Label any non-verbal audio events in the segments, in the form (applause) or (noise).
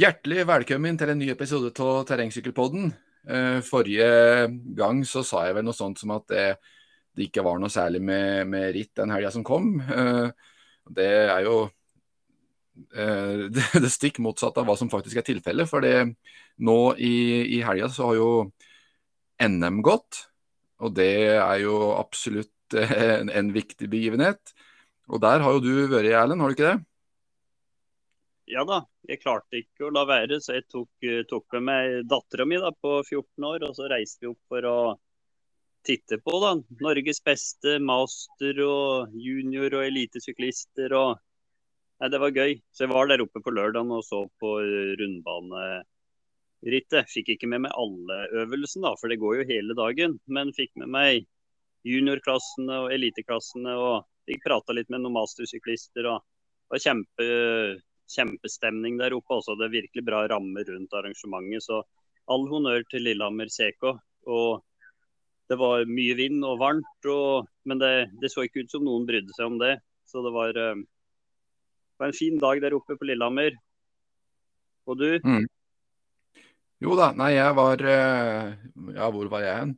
Hjertelig velkommen til en ny episode av Terrengsykkelpodden. Eh, forrige gang så sa jeg vel noe sånt som at det, det ikke var noe særlig med, med ritt den helga som kom. Eh, det er jo eh, (laughs) det, stikk motsatte av hva som faktisk er tilfellet. For nå i, i helga så har jo NM gått, og det er jo absolutt (laughs) en, en viktig begivenhet. Og der har jo du vært, Erlend, har du ikke det? Ja da, jeg klarte ikke å la være, så jeg tok, eh, tok med meg dattera mi på 14 år. Og så reiste vi opp for å titte på da, Norges beste master og junior og elitesyklister. og Nei, Det var gøy. Så jeg var der oppe på lørdagen og så på rundbanerittet. Fikk ikke med meg alle øvelsene, da, for det går jo hele dagen. Men fikk med meg juniorklassene og eliteklassene. og Fikk prata litt med noen mastersyklister. og det var kjempe kjempestemning der oppe også. Det er virkelig bra ramme rundt arrangementet. Så all honnør til Lillehammer CK. Og det var mye vind og varmt, og, men det, det, så ikke ut som noen brydde seg om det. Så det var, det var en fin dag der oppe på Lillehammer. Og du? Mm. Jo da, nei jeg var uh, Ja, hvor var jeg hen?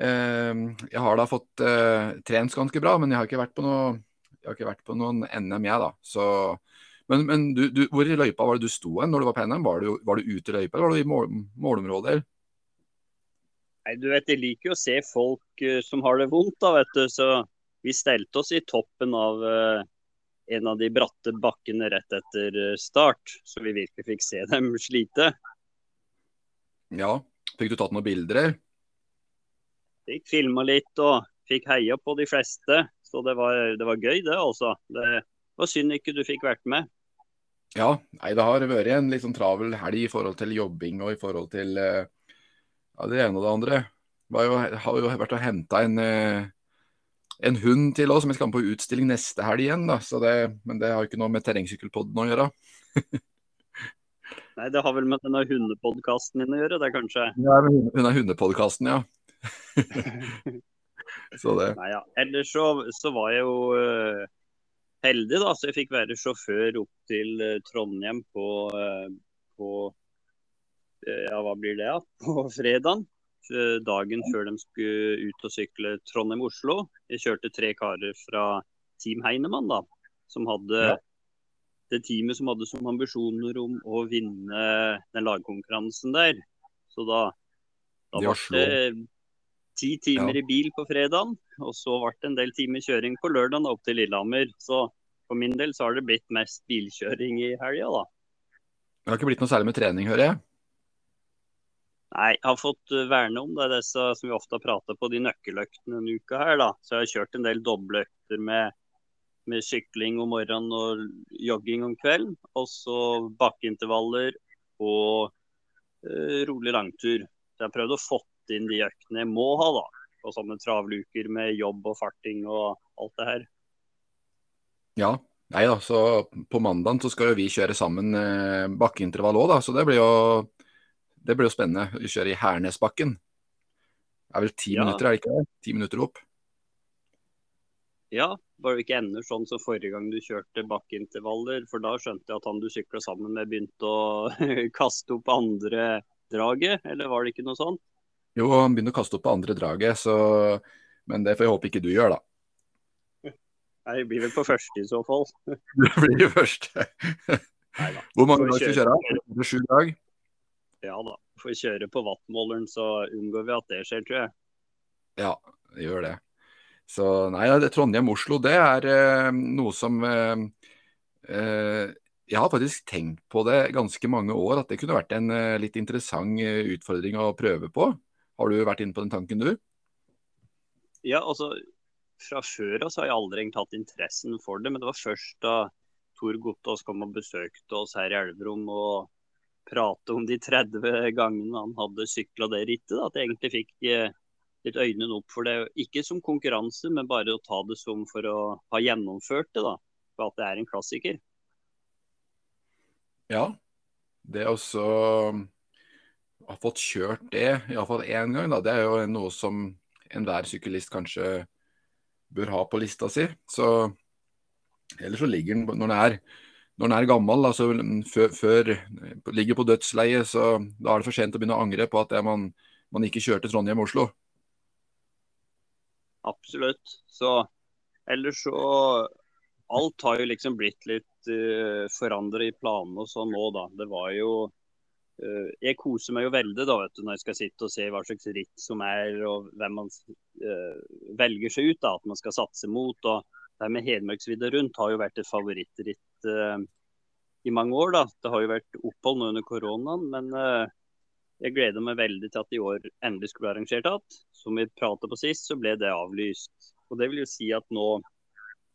Uh, jeg har da fått trent ganske bra, men jeg har ikke vært på noe jeg har ikke vært på noen NM, jeg, da. Så men, men du, du, hvor i løypa var det du sto hen når du var på NM? Var du, var du ute i løypa, eller var du i mål, målområdet? Nei, du vet, Jeg liker jo å se folk uh, som har det vondt, da, vet du. Så vi stelte oss i toppen av uh, en av de bratte bakkene rett etter uh, start, så vi virkelig fikk se dem (laughs) slite. Ja. Fikk du tatt noen bilder? Fikk filma litt og fikk heia på de fleste. Så det var, det var gøy, det altså. Det var synd ikke du fikk vært med. Ja, nei, det har vært en litt sånn travel helg i forhold til jobbing og i forhold til uh, ja, det ene og det andre. Jeg har jo vært og henta en, uh, en hund til oss som vi skal på utstilling neste helg igjen. da, det, Men det har jo ikke noe med terrengsykkelpodden å gjøre. Nei, det har vel med denne hundepodkasten din å gjøre, det kanskje? Ja, er hundepodkasten, ja. (laughs) så det. Nei, ja. Ellers så, så var jeg jo uh, heldig, da, så jeg fikk være sjåfør opp til eh, Trondheim på, eh, på eh, ja, hva blir det, da? (laughs) på fredag. Dagen før de skulle ut og sykle Trondheim-Oslo. Jeg kjørte tre karer fra Team Heinemann, da, som hadde ja. det teamet som hadde som ambisjoner om å vinne den lagkonkurransen der. Så da, da ble det ti timer ja. i bil på fredagen, og så ble det en del timer kjøring på lørdagen opp til Lillehammer. Så for min del så har det blitt mest bilkjøring i helga, da. Det har ikke blitt noe særlig med trening, hører jeg? Nei, jeg har fått eh, verne om det, disse som vi ofte har pratet på, de nøkkeløktene denne uka her, da. Så jeg har kjørt en del doble økter med, med sykling om morgenen og jogging om kvelden. Og så bakkeintervaller og uh, rolig langtur. Så jeg har prøvd å få inn de øktene jeg må ha, da. På sånne travluker med jobb og farting og alt det her. Ja. Nei da, så på mandag så skal jo vi kjøre sammen eh, bakkeintervall òg, da. Så det blir jo, det blir jo spennende. Vi kjører i Hernesbakken. Det er vel ti ja. minutter, er det ikke det? Ti minutter opp. Ja, bare det ikke ender sånn som forrige gang du kjørte bakkeintervaller? For da skjønte jeg at han du sykla sammen med begynte å (laughs) kaste opp andre draget, eller var det ikke noe sånt? Jo, han begynner å kaste opp på andre draget, så... men det får jeg håpe ikke du gjør, da. (laughs) Nei, det blir vel på første i så fall. (laughs) det blir jo første. Hvor mange dager skal du kjøre? Sju dag? Ja da. Får kjøre på wattmåleren, så unngår vi at det skjer, tror jeg. Ja, det gjør det. Så nei, Trondheim-Oslo, det er eh, noe som eh, eh, Jeg har faktisk tenkt på det ganske mange år, at det kunne vært en eh, litt interessant eh, utfordring å prøve på. Har du vært inne på den tanken, du? Ja, altså fra før av har jeg aldri tatt interessen for det, men det var først da Tor Gottaas kom og besøkte oss her i Elverum og prate om de 30 gangene han hadde sykla det rittet, da, at jeg egentlig fikk eh, litt øynene opp for det. Ikke som konkurranse, men bare å ta det som for å ha gjennomført det. da, For at det er en klassiker. Ja, det er også ha fått kjørt det, iallfall én gang, da, det er jo noe som enhver syklist kanskje bør ha på lista si. Så Ellers så ligger den når den er når den er gammel, altså før, før ligger på dødsleiet, så da er det for sent å begynne å angre på at man, man ikke kjørte Trondheim-Oslo. Absolutt. Så ellers så Alt har jo liksom blitt litt uh, forandra i planene og sånn nå, da. Det var jo Jeg koser meg jo veldig da, vet du, når jeg skal sitte og se hva slags ritt som er, og hvem man uh, velger seg ut. da, At man skal satse mot. og det her med Hedmarksvidda rundt har jo vært et favorittritt uh, i mange år. da. Det har jo vært opphold nå under koronaen, men uh, jeg gleder meg veldig til at i år endelig skulle bli arrangert igjen. Som vi pratet på sist, så ble det avlyst. Og Det vil jo si at nå,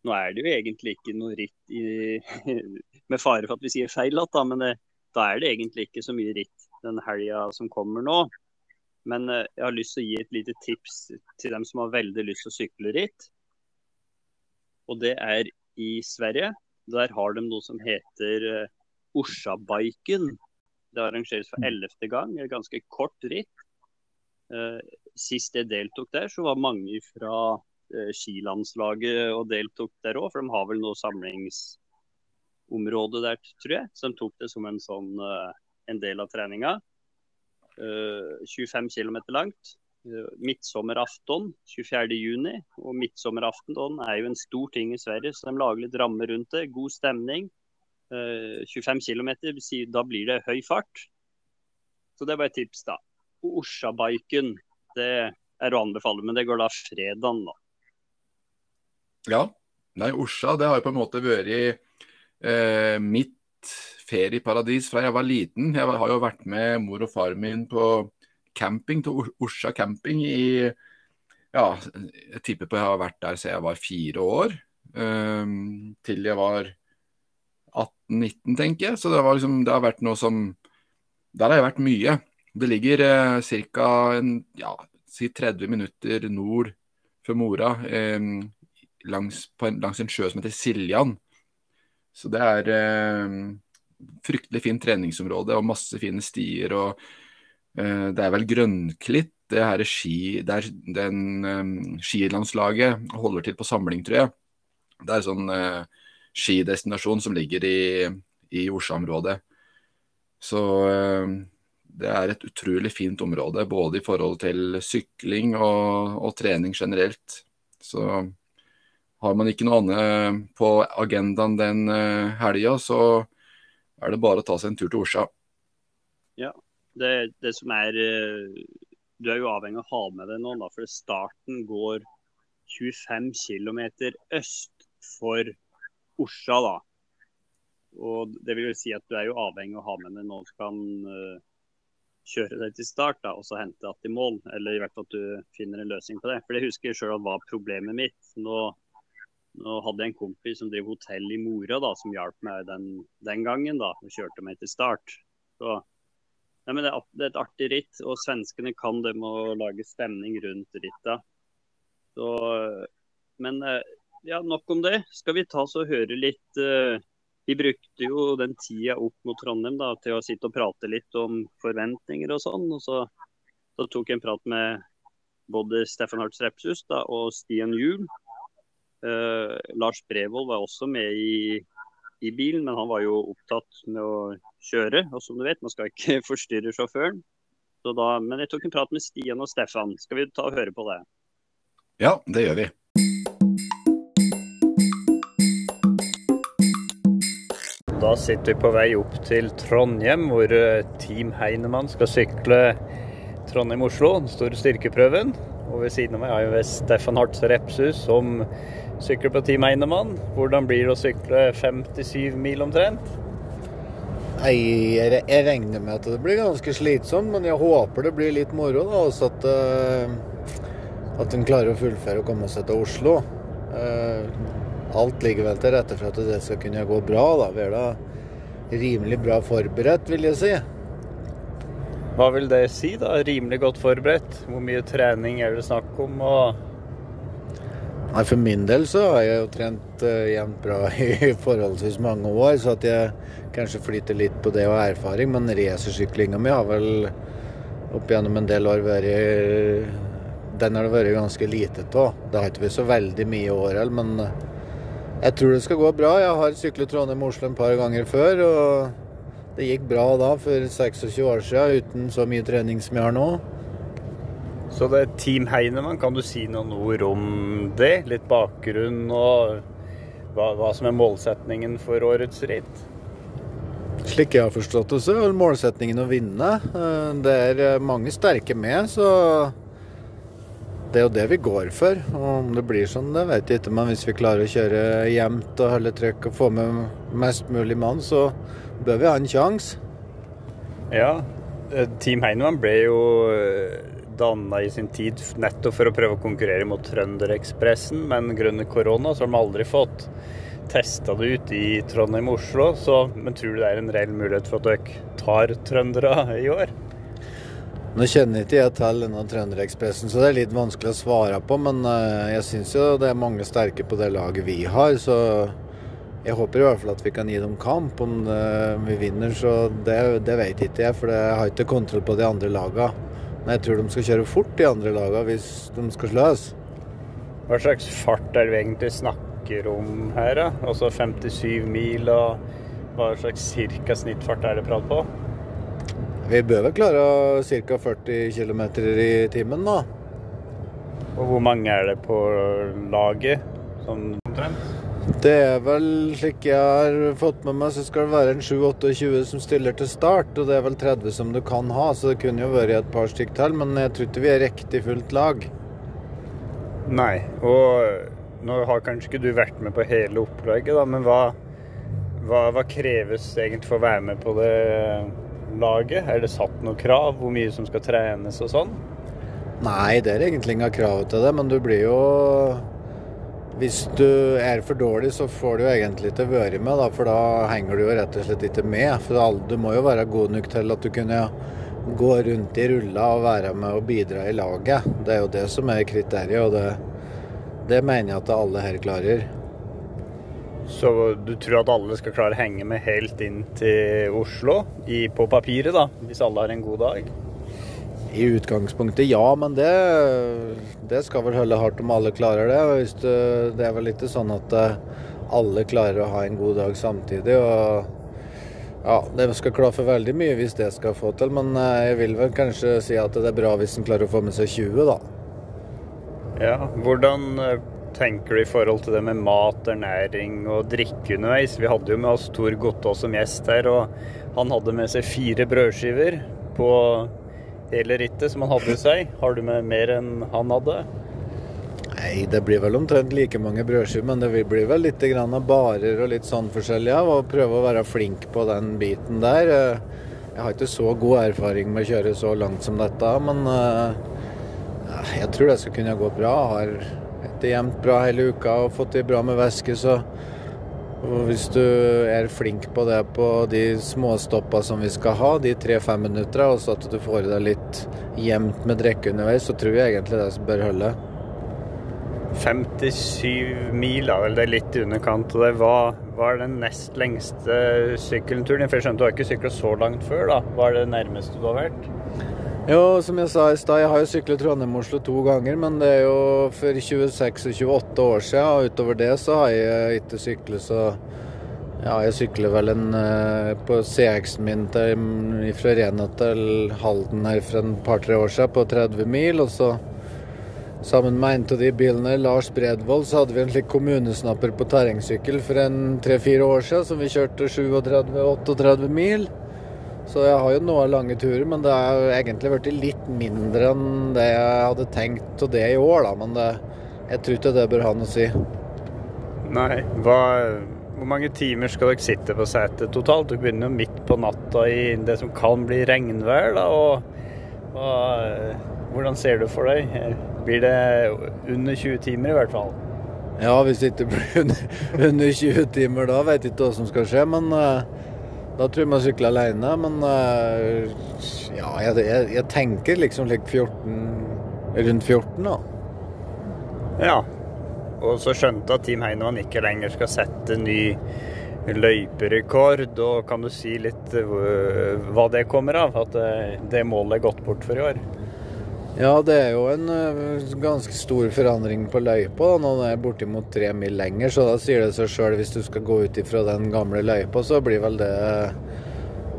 nå er det jo egentlig ikke noe ritt i, (laughs) med fare for at vi sier feil da, men det, da er det egentlig ikke så mye ritt den helga som kommer nå. Men uh, jeg har lyst til å gi et lite tips til dem som har veldig lyst til å sykle ritt og det er i Sverige. Der har de noe som heter uh, Orsabiken. Det arrangeres for mm. ellevte gang. Et ganske kort ritt. Uh, sist jeg deltok der, så var mange fra skilandslaget og deltok der òg. For de har vel noe samlingsområde der, tror jeg. De tok det som en, sånn, uh, en del av treninga. 25 km langt. Eh, midtsommerafton 24.6. Og midtsommerafton er jo en stor ting i Sverige, så de lager litt ramme rundt det. God stemning. 25 km, da blir det høy fart. Så det var et tips, da. Orsabiken, det er å anbefale, men det går da fredagen, da. Ja. Nei, Orsa det har jo på en måte vært eh, mitt ferieparadis fra jeg var liten. Jeg har jo vært med mor og far min på camping til Orsa camping i Ja, jeg tipper på jeg har vært der siden jeg var fire år. Eh, til jeg var 18-19, tenker jeg. Så det, liksom, det, har vært noe som Der har jeg vært mye. Det ligger eh, ca. Ja, si 30 minutter nord for Mora, eh, langs, langs, en, sjø som heter Siljan. Så det er eh, fryktelig fint treningsområde og masse fine stier. og Eh, det er vel grønnklitt. det her ski, der den eh, skilandslaget holder til på samling, tror jeg. Det er en sånn eh, skidestinasjon som ligger i, i Oslo-området. Så uh, det er et utrolig fint område, både i forhold til sykling og, og trening generelt. Så har man ikke noe annet på agendaen den uh, helga, så er det bare å ta seg en tur til Orsa. Ja, det, det, som er eh, Du er jo avhengig av å ha med deg noen, da, for starten går 25 km øst for Orsa. da. Og Det vil jo si at du er jo avhengig av å ha med deg noen som kan kjøre deg til start da, og så hente deg til mål. Eller i hvert fall at du finner en løsning på det. For det husker jeg sjøl var problemet mitt. Nå, nå, hadde jeg en kompis som drev hotell i Mora, da, som hjalp meg den, den gangen. da, og Kjørte meg til start. Så Nei, det er, det er, et artig ritt, og svenskene kan det med å lage stemning rundt rittet. Så, men eh, ja, nok om det. Skal vi ta oss og høre litt uh, Vi brukte jo den tida opp mot Trondheim da, til å sitte og prate litt om forventninger og sånn. og så, så tok jeg en prat med både Steffen Hartz Repshus og Stian Juel. Uh, Lars Brevold var også med i, i bilen, men han var jo opptatt med å kjøre. Og som du vet, man skal ikke (laughs) forstyrre sjåføren. Da, men jeg tok en prat med Stian og Stefan. Skal vi ta og høre på det? Ja, det gjør vi. Da sitter vi på vei opp til Trondheim, hvor eh, Team Heinemann skal sykle Trondheim-Oslo, den store styrkeprøven. Og ved siden av meg har jeg Stefan Hartz Repshus som sykler på Team Einemann. Hvordan blir det å sykle 57 mil omtrent? Jeg, jeg, regner med at det blir ganske slitsomt, men jeg håper det blir litt moro. da, også At, uh, at en klarer å fullføre og komme seg til Oslo. Uh, alt ligger vel til rette for at det skal kunne gå bra. da, Vi er da rimelig bra forberedt, vil jeg si. Hva vil det si, da? Rimelig godt forberedt? Hvor mye trening er det snakk om? og Nei, For min del så har jeg jo trent uh, jevnt bra (laughs) i forholdsvis mange år, så at jeg kanskje flyter litt på det og erfaring. Men racersyklinga mi har vel opp gjennom en del år vært Den har det vært ganske lite av. Det har ikke vært så veldig mye i år heller, men Jeg tror det skal gå bra. Jeg har syklet Trondheim-Oslo en par ganger før. Og det gikk bra da, for 26 år siden, uten så mye trening som jeg har nå. Så det er Team Heinemann, kan du si noen ord om det? Litt bakgrunn og hva, hva som er målsetningen for årets ritt? Slik jeg har forstått det, så er målsetningen å vinne. Eh, det er eh, mange sterke med, så det er jo det vi går for. Og om det blir sånn, det vet jeg ikke. Men hvis vi klarer å kjøre jevnt og holde trykk og få med mest mulig mann, så bør vi ha en sjanse. Ja, eh, Team Heinemann ble jo danna i sin tid nettopp for å prøve å konkurrere mot Trønderekspressen, men grunnet korona så har de aldri fått testa det ut i Trondheim-Oslo. Men tror du det er en reell mulighet for at dere tar trøndere i år? Nå kjenner ikke jeg til denne Trønderekspressen, så det er litt vanskelig å svare på. Men eh, jeg syns jo det er mange sterke på det laget vi har, så jeg håper i hvert fall at vi kan gi dem kamp. Om vi vinner, så det, det vet ikke jeg, for jeg har ikke kontroll på de andre lagene. Men jeg tror de skal kjøre fort, de andre lagene, hvis de skal slås. Hva slags fart er det vi egentlig snakker om her? da? Altså 57 mil, og hva slags cirka snittfart er det prat på? Vi bør vel klare ca. 40 km i timen, da. Og hvor mange er det på laget? Sånn omtrent? Det er vel slik jeg har fått med meg, så skal det være en 7-28 som stiller til start. Og det er vel 30 som du kan ha, så det kunne jo vært et par stykk til. Men jeg tror ikke vi er riktig fullt lag. Nei, og nå har kanskje ikke du vært med på hele opplegget, da, men hva, hva, hva kreves egentlig for å være med på det laget? Er det satt noen krav? Hvor mye som skal trenes og sånn? Nei, det er egentlig ingen krav til det, men du blir jo hvis du er for dårlig, så får du egentlig ikke være med, da, for da henger du jo rett og slett ikke med. For du må jo være god nok til at du kunne gå rundt i rulla og være med og bidra i laget. Det er jo det som er kriteriet, og det, det mener jeg at alle her klarer. Så du tror at alle skal klare å henge med helt inn til Oslo i, på papiret, da, hvis alle har en god dag? I utgangspunktet ja, men det, det skal vel holde hardt om alle klarer det. Du, det er vel ikke sånn at eh, alle klarer å ha en god dag samtidig. og ja, Det skal klaffe veldig mye hvis det skal få til, men eh, jeg vil vel kanskje si at det er bra hvis en klarer å få med seg 20, da. Ja, Hvordan eh, tenker du i forhold til det med mat, ernæring og drikke underveis? Vi hadde jo med oss Tor Gottaas som gjest her, og han hadde med seg fire brødskiver på hele rittet som han hadde i seg. Har du med mer enn han hadde? Nei, det blir vel omtrent like mange brødskiver, men det blir vel litt grann av barer og litt sånn forskjellig av. Og prøve å være flink på den biten der. Jeg har ikke så god erfaring med å kjøre så langt som dette, men eh, jeg tror det skal kunne gå bra. Jeg har etter jevnt bra hele uka og fått det bra med væske, så hvis du er flink på det på de småstoppa som vi skal ha, de tre-fem minutter, og så at du får i deg litt jevnt med drikke underveis, så tror jeg egentlig det bør holde. 57 mil, da, vel det er litt i underkant. og det var, var den nest lengste sykkelturen? For jeg skjønte du har ikke sykla så langt før, da. Hva er det nærmeste du har vært? Jo, som jeg sa i stad, jeg har jo syklet Trondheim-Oslo to ganger, men det er jo for 26 og 28 år siden, og utover det så har jeg ikke syklet så Ja, jeg sykler vel en eh, på CX-en min til, fra Rena til Halden her for en par-tre år siden på 30 mil, og så Sammen med en av de bilene, Lars Bredvold, så hadde vi en slik kommunesnapper på terrengsykkel for en tre-fire år siden som vi kjørte 37-38 mil. Så jeg har jo noen lange turer, men det har egentlig blitt litt mindre enn det jeg hadde tenkt og det i år, da. Men det, jeg tror ikke det bør ha noe å si. Nei. Hva, hvor mange timer skal dere sitte på setet totalt? Du begynner jo midt på natta i det som kan bli regnvær, da. Og, og hvordan ser du for deg? Blir det under 20 timer i hvert fall? Ja, hvis det ikke blir under, (laughs) under 20 timer da, vet jeg ikke hva som skal skje. Men uh, da tror jeg man sykler alene. Men uh, ja, jeg, jeg, jeg, tenker liksom like 14, rundt 14, da. Ja. Og så skjønte at Team Heinemann ikke lenger skal sette ny løyperekord. Og kan du si litt hva det kommer av? At det, det målet er gått bort for i år? Ja, det er jo en uh, ganske stor forandring på løypa. da. Nå er det bortimot tre mil lenger, så da sier det seg sjøl hvis du skal gå ut ifra den gamle løypa, så blir vel det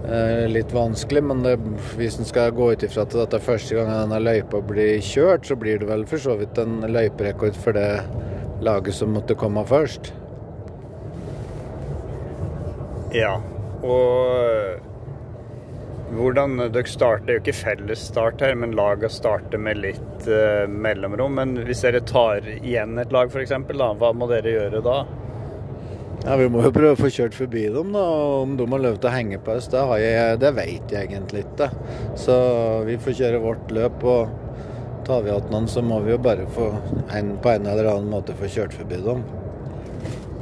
uh, litt vanskelig. Men det, hvis en skal gå ut ifra at dette er første gang denne løypa blir kjørt, så blir det vel for så vidt en løyperekord for det laget som måtte komme først. Ja, og hvordan Dere starter jo ikke fellesstart her, men laga starter med litt uh, mellomrom. Men hvis dere tar igjen et lag f.eks., hva må dere gjøre da? Ja, Vi må jo prøve å få kjørt forbi dem. da, Om de har lov til å henge på oss, det, har jeg, det vet jeg egentlig ikke. Så vi får kjøre vårt løp. og Tar vi igjen noen, så må vi jo bare få en, på en eller annen måte få kjørt forbi dem.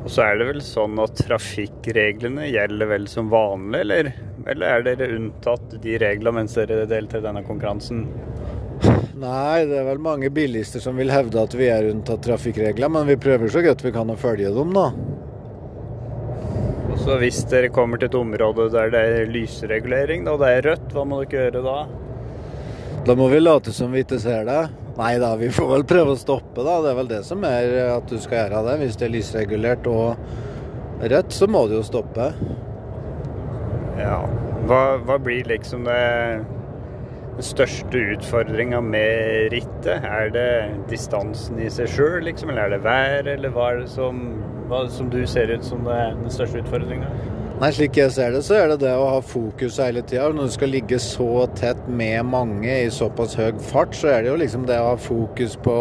Og så er det vel sånn at trafikkreglene gjelder vel som vanlig, eller? Eller er dere unntatt de reglene mens dere deltar i denne konkurransen? Nei, det er vel mange bilister som vil hevde at vi er unntatt trafikkregler, men vi prøver så godt vi kan å følge dem, da. Så hvis dere kommer til et område der det er lysregulering, og det er rødt, hva må dere gjøre da? Da må vi late som vi ikke ser det. Nei da, vi får vel prøve å stoppe, da. Det er vel det som er at du skal gjøre det. Hvis det er lysregulert og rødt, så må du jo stoppe. Ja. Hva, hva blir liksom det den største utfordringa med rittet? Er det distansen i seg sjøl, liksom, eller er det vær, eller hva er det som, hva, som du ser ut som det den største utfordringa? Nei, Slik jeg ser det, så er det det å ha fokus hele tida. Når du skal ligge så tett med mange i såpass høy fart, så er det jo liksom det å ha fokus på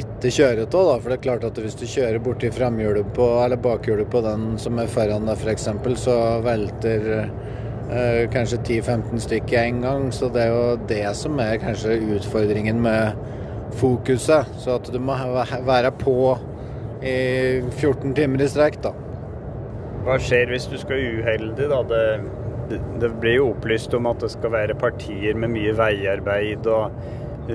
ikke kjøre av. Da. For det er klart at hvis du kjører borti framhjulet på, eller bakhjulet på den som er foran deg f.eks., så velter eh, kanskje 10-15 stykker en gang. Så det er jo det som er kanskje utfordringen med fokuset. Så at du må være på i 14 timer i strekk, da. Hva skjer hvis du skal uheldig, da? Det, det, det, blir jo opplyst om at det skal være partier med mye veiarbeid og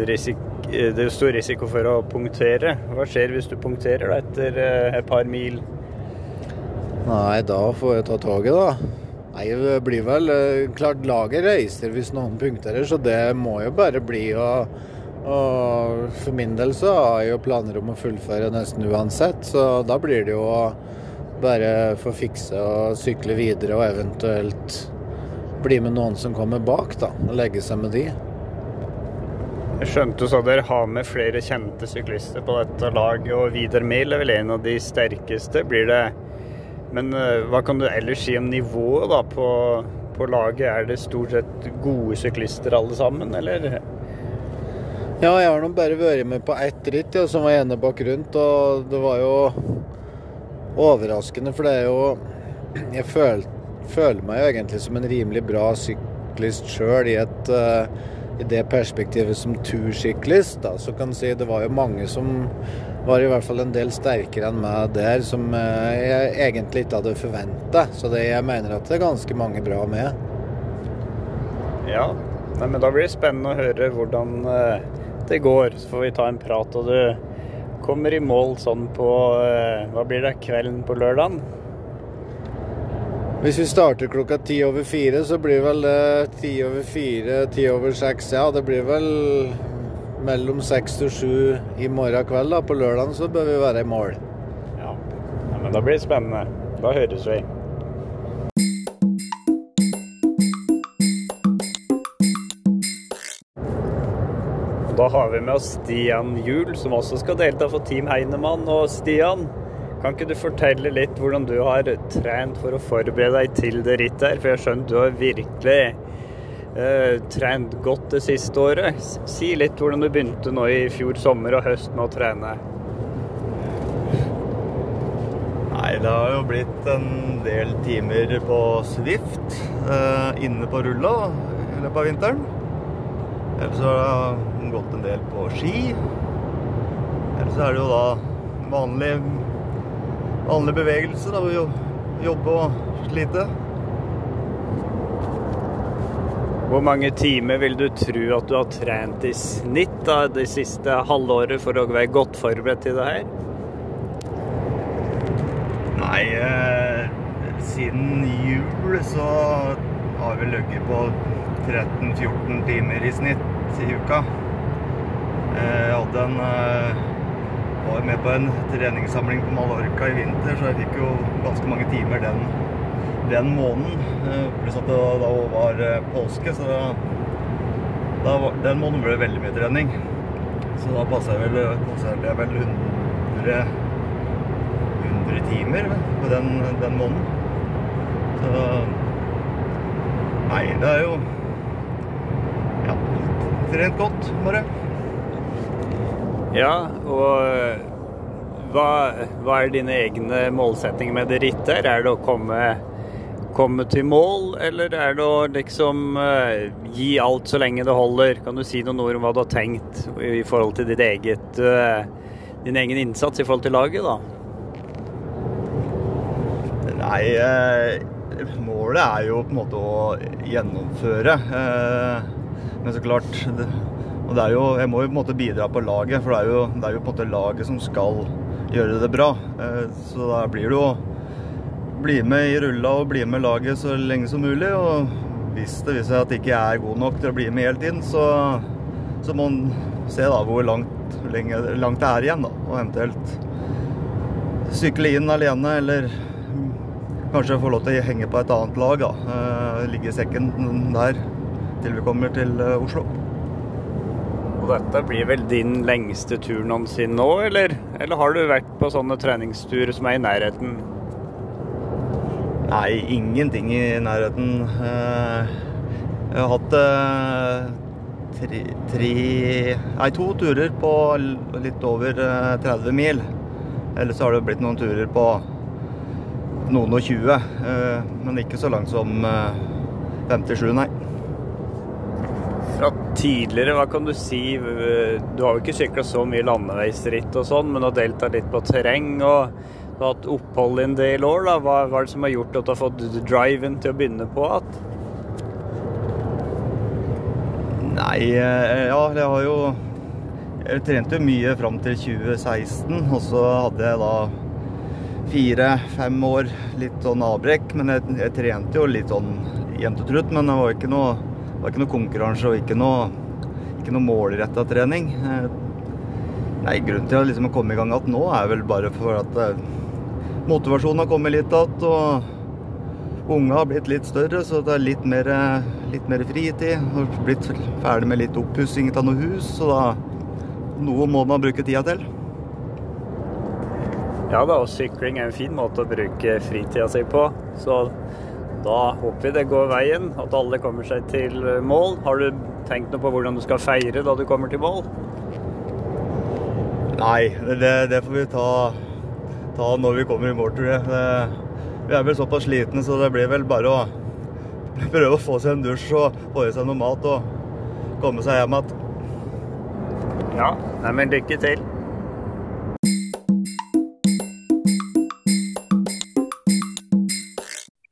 risik, det er stor risiko for å punktere. Hva skjer hvis du punkterer da, etter eh, et par mil? Nei, da får jeg ta toget, da. Nei, det blir vel eh, Klart laget reiser hvis noen punkterer, så det må jo bare bli å og for min del så har jeg jo planer om å fullføre nesten uansett, så da blir det jo å bare få fikse og sykle videre, og eventuelt bli med noen som kommer bak, da. Og legge seg med de. Jeg skjønte så dere har med flere kjente syklister på dette laget, og Vidar Mehl er vel en av de sterkeste. Blir det Men uh, hva kan du ellers si om nivået da på, på laget? Er det stort sett gode syklister alle sammen, eller? Ja, jeg har nå bare vært med på ett ritt, ja, som var ene bak rundt, og det var jo overraskende, for det er jo Jeg føler, føler meg jo egentlig som en rimelig bra syklist sjøl i et uh, i det perspektivet som tursyklist. Da, så kan si det var jo mange som var i hvert fall en del sterkere enn meg der, som uh, jeg egentlig ikke hadde forventa. Så det, jeg mener at det er ganske mange bra med. Ja, Nei, men da blir det spennende å høre hvordan uh, det går. Så får vi ta en prat. og du kommer i mål sånn på eh, Hva blir det? Kvelden på lørdagen? Hvis vi starter klokka ti over fire, så blir vel det ti over fire, ti over seks. Ja, det blir vel mellom seks og sju i morgen kveld. da. På lørdagen så bør vi være i mål. Ja, ja men da blir det spennende. Da høres vi. Da har vi med oss Stian Juel, som også skal delta for Team Heinemann. Og Stian, kan ikke du fortelle litt hvordan du har trent for å forberede deg til det rittet her? For jeg har skjønt du har virkelig eh, trent godt det siste året. Si litt hvordan du begynte nå i fjor sommer og høst med å trene. Nei, det har jo blitt en del timer på Swift eh, inne på rulla i løpet av vinteren. Ellers har det gått en del på ski. Ellers er det jo da vanlig, vanlig bevegelse. da, Jobbe og slite. Hvor mange timer vil du tro at du har trent i snitt da, det siste halvåret for å være godt forberedt til det her? Nei, eh, siden jul så har vi ligget på 13-14 timer i snitt i uka. Jeg hadde en eh, var med på en treningssamling på Mallorca i vinter, så jeg fikk jo ganske mange timer den, den måneden. Eh, Pluss at det da var eh, påske, så da, da var, den måneden ble det veldig mye trening. Så da passa jeg vel, passet jeg vel 100, 100 timer på den, den måneden. Så Nei, det er jo Ja, trent godt, bare. Ja, og hva, hva er dine egne målsettinger med det rittet? Er det å komme, komme til mål, eller er det å liksom eh, gi alt så lenge det holder? Kan du si noen ord om hva du har tenkt i forhold til ditt eget, eh, din egen innsats i forhold til laget, da? Nei, eh, målet er jo på en måte å gjennomføre. Eh, men så klart det, Og det er jo Jeg må jo på en måte bidra på laget, for det er jo, det er jo på en måte laget som skal gjøre det bra. Eh, så da blir det jo bli med i rulla og bli med laget så lenge som mulig. Og hvis det viser seg at jeg ikke er god nok til å bli med helt inn, så, så må man se da hvor langt, lenge, langt det er igjen, da. Og eventuelt sykle inn alene, eller kanskje få lov til å henge på et annet lag. da. Eh, Ligge i sekken der til vi kommer til eh, Oslo. Og dette blir vel din lengste tur noensinne nå, eller? Eller har du vært på sånne treningsturer som er i nærheten? Nei, ingenting i nærheten. Eh, Jeg har hatt eh, tre, tre Nei, to turer på litt over eh, 30 mil. Ellers har det blitt noen turer på noen og 20. eh, Men ikke så langt som eh, 57, nei. Tidligere, hva kan du si? Du har jo ikke sykla så mye landeveisritt og sånn, men du har deltatt litt på terreng og du har hatt opphold i en del år. da. Hva, hva er det som har gjort at du har fått driven til å begynne på igjen? Nei, eh, ja, jeg har jo Jeg trente jo mye fram til 2016, og så hadde jeg da fire-fem år litt sånn avbrekk. Men jeg, jeg trente jo litt sånn jevnt og trutt, men det var ikke noe, var ikke noe konkurranse og ikke noe, ikke noe målretta trening. Eh, Nei, grunnen til å liksom komme i gang igjen nå er vel bare for at eh, motivasjonen har kommet litt igjen, og unga har blitt litt større, så det er litt mer, eh, litt mer fritid. Har blitt ferdig med litt oppussing av noe hus, så da noe må man bruke tida til. Ja da, og sykling er en fin måte å bruke fritida si på. Så da håper vi det går veien, at alle kommer seg til mål. Har du tenkt noe på hvordan du skal feire da du kommer til mål? Nei, det, det får vi ta, ta når vi kommer i mål, tror jeg. Det, vi er vel såpass slitne, så det blir vel bare å (laughs) prøve å få seg en dusj og få i seg noe mat og komme seg hjem igjen. Ja. Nei, men lykke til.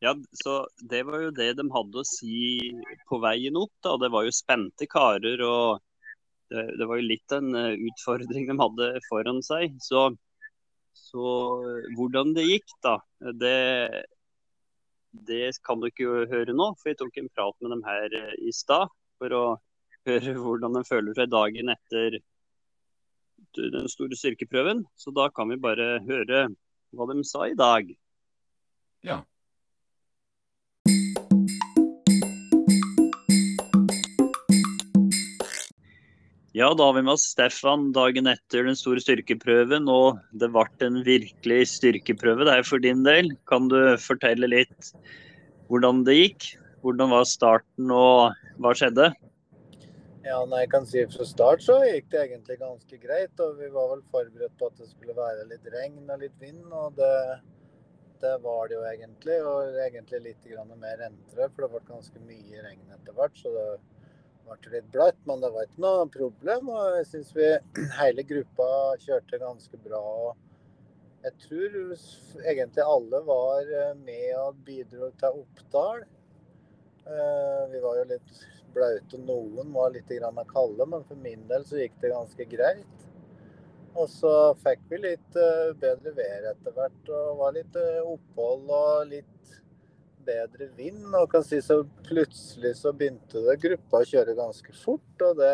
Ja, så det var jo det de hadde å si på veien opp. da. Det var jo spente karer, og det, det var jo litt en eh, utfordring de hadde foran seg. Så, så eh, hvordan det gikk, da, det, det kan du ikke høre nå. For jeg tok en prat med dem her eh, i stad for å høre (laughs) hvordan de føler seg dagen etter den store styrkeprøven. Så da kan vi bare høre hva de sa i dag. Ja. Ja, da har vi med oss Stefan dagen etter den store styrkeprøven, og det ble en virkelig styrkeprøve det er for din del. Kan du fortelle litt hvordan det gikk? Hvordan var starten, og hva skjedde? Ja, nei, jeg kan si Fra start så gikk det egentlig ganske greit. og Vi var vel forberedt på at det skulle være litt regn og litt vind. og Det, det var det jo egentlig. Og egentlig litt mer entré, for det ble ganske mye regn etter hvert. Så det ble litt blatt, men det var ikke noe problem. og Jeg syns vi (clears throat) hele gruppa kjørte ganske bra. og Jeg tror egentlig alle var eh, med og bidro til Oppdal. Eh, Vi var jo litt blaute, noen var litt kalde, men for min del så gikk det ganske greit. Og så fikk vi litt eh, bedre vær etter hvert, og var litt opphold og litt bedre vind. Og kan si så plutselig så begynte det gruppa å kjøre ganske fort, og det,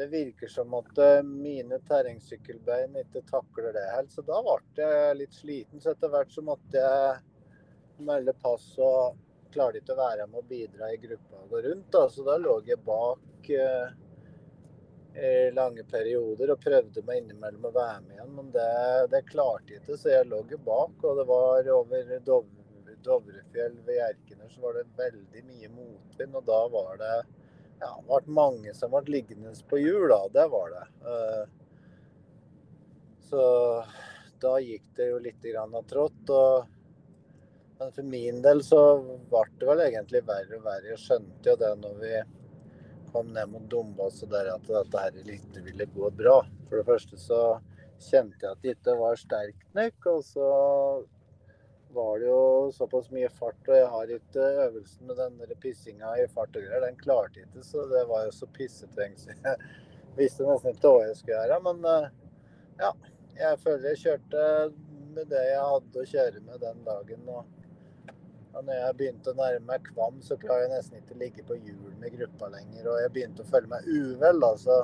det virker som at eh, mine terrengsykkelbein ikke takler det helt. Så da ble jeg litt sliten. Så etter hvert så måtte jeg melde pass og klarte ikke å være med og bidra i gruppa og gå rundt. Da. Så da lå jeg bak eh, i lange perioder og prøvde meg innimellom å være med igjen. Men det, det klarte jeg ikke, så jeg lå bak. Og det var over Dovre, Dovrefjell ved Hjerkiner så var det veldig mye motvind. Og da var det ja, det ble mange som ble liggende på hjul, da. Det var det. Eh, så da gikk det jo litt av trått. Og, men for min del så ble det vel egentlig verre og verre. Jeg skjønte jo det når vi kom ned mot Dombås og der at dette her ikke ville gå bra. For det første så kjente jeg at det ikke var sterkt nok. Og så var det jo såpass mye fart, og jeg har ikke øvelsen med den pissinga i fart og greier. Den klarte jeg ikke, så det var jo så pissetrengs. Jeg (laughs) visste nesten ikke hva jeg skulle gjøre. Men eh, ja, jeg føler jeg kjørte med det jeg hadde å kjøre med den dagen. Og, og når jeg begynte å nærme meg Kvam, så klarer jeg nesten ikke å ligge på hjul med gruppa lenger. Og jeg begynte å føle meg uvel, da. Så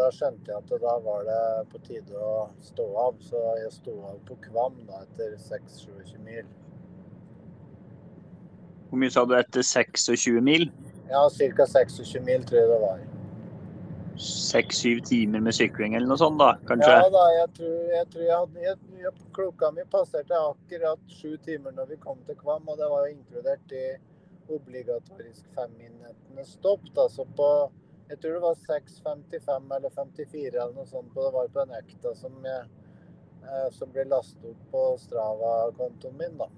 da skjønte jeg at da var det på tide å stå av. Så jeg sto av på Kvam da etter 6-27 mil. Hvor mye sa du etter 26 mil? Ja, ca. 26 mil tror jeg det var. 6-7 timer med sykling eller noe sånt, da, kanskje? Ja da, jeg tror jeg, tror jeg hadde jeg, jeg, Klokka mi passerte akkurat sju timer når vi kom til Kvam, og det var jo inkludert i obligatorisk femminuttene stopp. så på jeg tror det var 6,55 eller 54 eller noe sånt. Og det var på en økta som, jeg, eh, som ble lastet opp på Strava-kontoen min, da.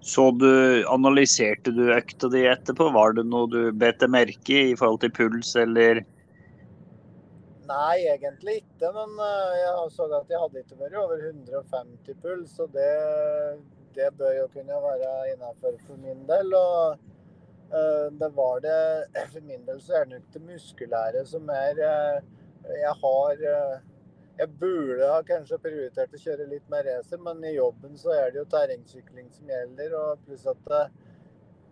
Så du, analyserte du økta di etterpå? Var det noe du bet deg merke i i forhold til puls, eller? Nei, egentlig ikke. Men eh, jeg så at jeg hadde ikke vært over 150 puls, og det, det bør jo kunne være innafor for min del. og Eh, det var det For min del så er det nok det muskulære som er eh, Jeg har eh, Jeg burde ha kanskje prioritert å kjøre litt mer racer, men i jobben så er det jo terrengsykling som gjelder. Og pluss at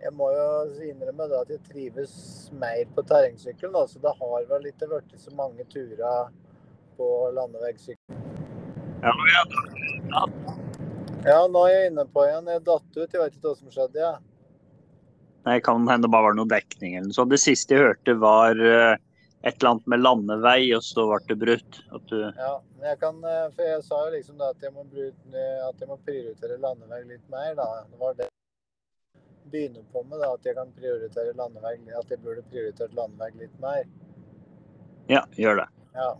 jeg må jo innrømme det at jeg trives mer på terrengsykkel. Så det har vel ikke blitt så mange turer på landeveissykkel. Ja. ja. ja, nå er jeg inne på igjen. Jeg datt ut. Jeg vet ikke hva som skjedde. Ja. Det kan hende bare var noe dekning eller noe sånt. Det siste jeg hørte var eh, et eller annet med landevei, og så ble det brutt. Du... Ja, jeg kan, eh, for jeg sa jo liksom at jeg, må bruke, at jeg må prioritere landevei litt mer. da. Det var det jeg begynner på med, da, at jeg kan prioritere landevei, at jeg burde prioritert landevei litt mer. Ja, gjør det. Ja.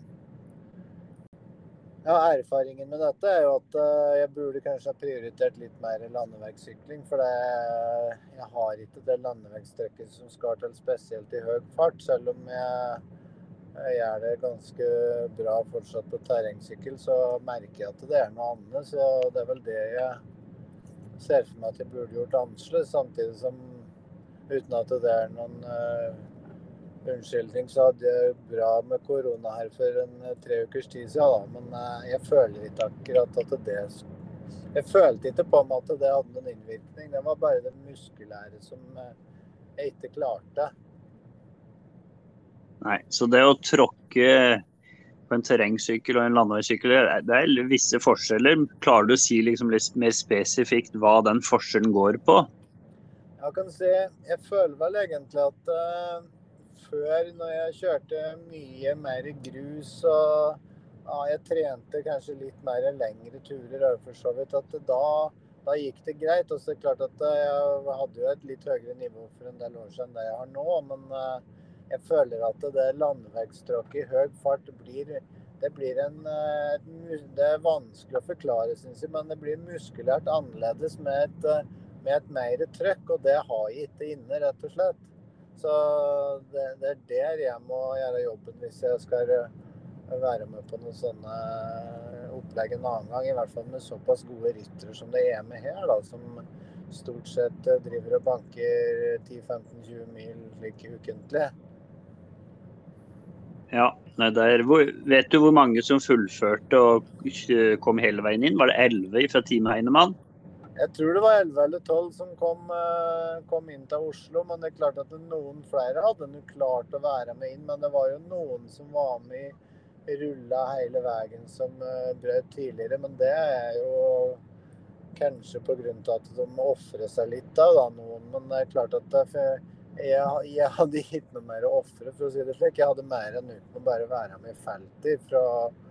Ja, Erfaringen med dette er jo at uh, jeg burde kanskje ha prioritert litt mer landeveissykling. For det, jeg har ikke det landeveisstrekket som skal til spesielt i høy fart. Selv om jeg, jeg gjør det ganske bra fortsatt på terrengsykkel, så merker jeg at det er noe annet. Så det er vel det jeg ser for meg at jeg burde gjort annerledes. Samtidig som uten at det er noen uh, unnskyldning, så hadde jeg bra med korona her for en eh, tre ukers tid siden. Da. Men eh, jeg føler ikke akkurat at det Jeg følte ikke på meg at det hadde noen innvirkning. Det var bare det muskulære som eh, jeg ikke klarte. Nei, så det å tråkke på en terrengsykkel og en landeveissykkel, det er visse forskjeller. Klarer du å si liksom litt mer spesifikt hva den forskjellen går på? Jeg kan si, jeg føler vel egentlig at før, når jeg kjørte mye mer grus og ja, jeg trente kanskje litt mer lengre turer for så vidt, at da, da, gikk det greit. Og så er det klart at eh, jeg hadde jo et litt høyere nivå for en del år siden enn det jeg har nå. Men eh, jeg føler at det landeveisstråket i høy fart blir det blir en eh, Det er vanskelig å forklare, syns jeg, men det blir muskulært annerledes med et, med et mer trøkk. Og det har jeg ikke inne, rett og slett. Så det, det, er der jeg må gjøre jobben hvis jeg skal eh, være med på noen sånne eh, opplegg en annen gang. I hvert fall med såpass gode ryttere som det er med her, da, som stort sett eh, driver og banker 10-15-20 mil slik ukentlig. Ja, der, Vet du hvor mange som fullførte og kom hele veien inn? Var det 11 fra Team Heinemann? Jeg tror det var 11 eller 12 som kom, eh, kom inn til Oslo. Men det er klart at noen flere hadde nok klart å være med inn. Men det var jo noen som var med i rulla hele veien som uh, brøt tidligere. Men det er jo kanskje pga. at de ofrer seg litt da, da, noen. Men det er klart at det, jeg, jeg, hadde ikke noe mer å ofre, for å si det slik. Jeg hadde mer enn uten å bare være med i feltet Eh,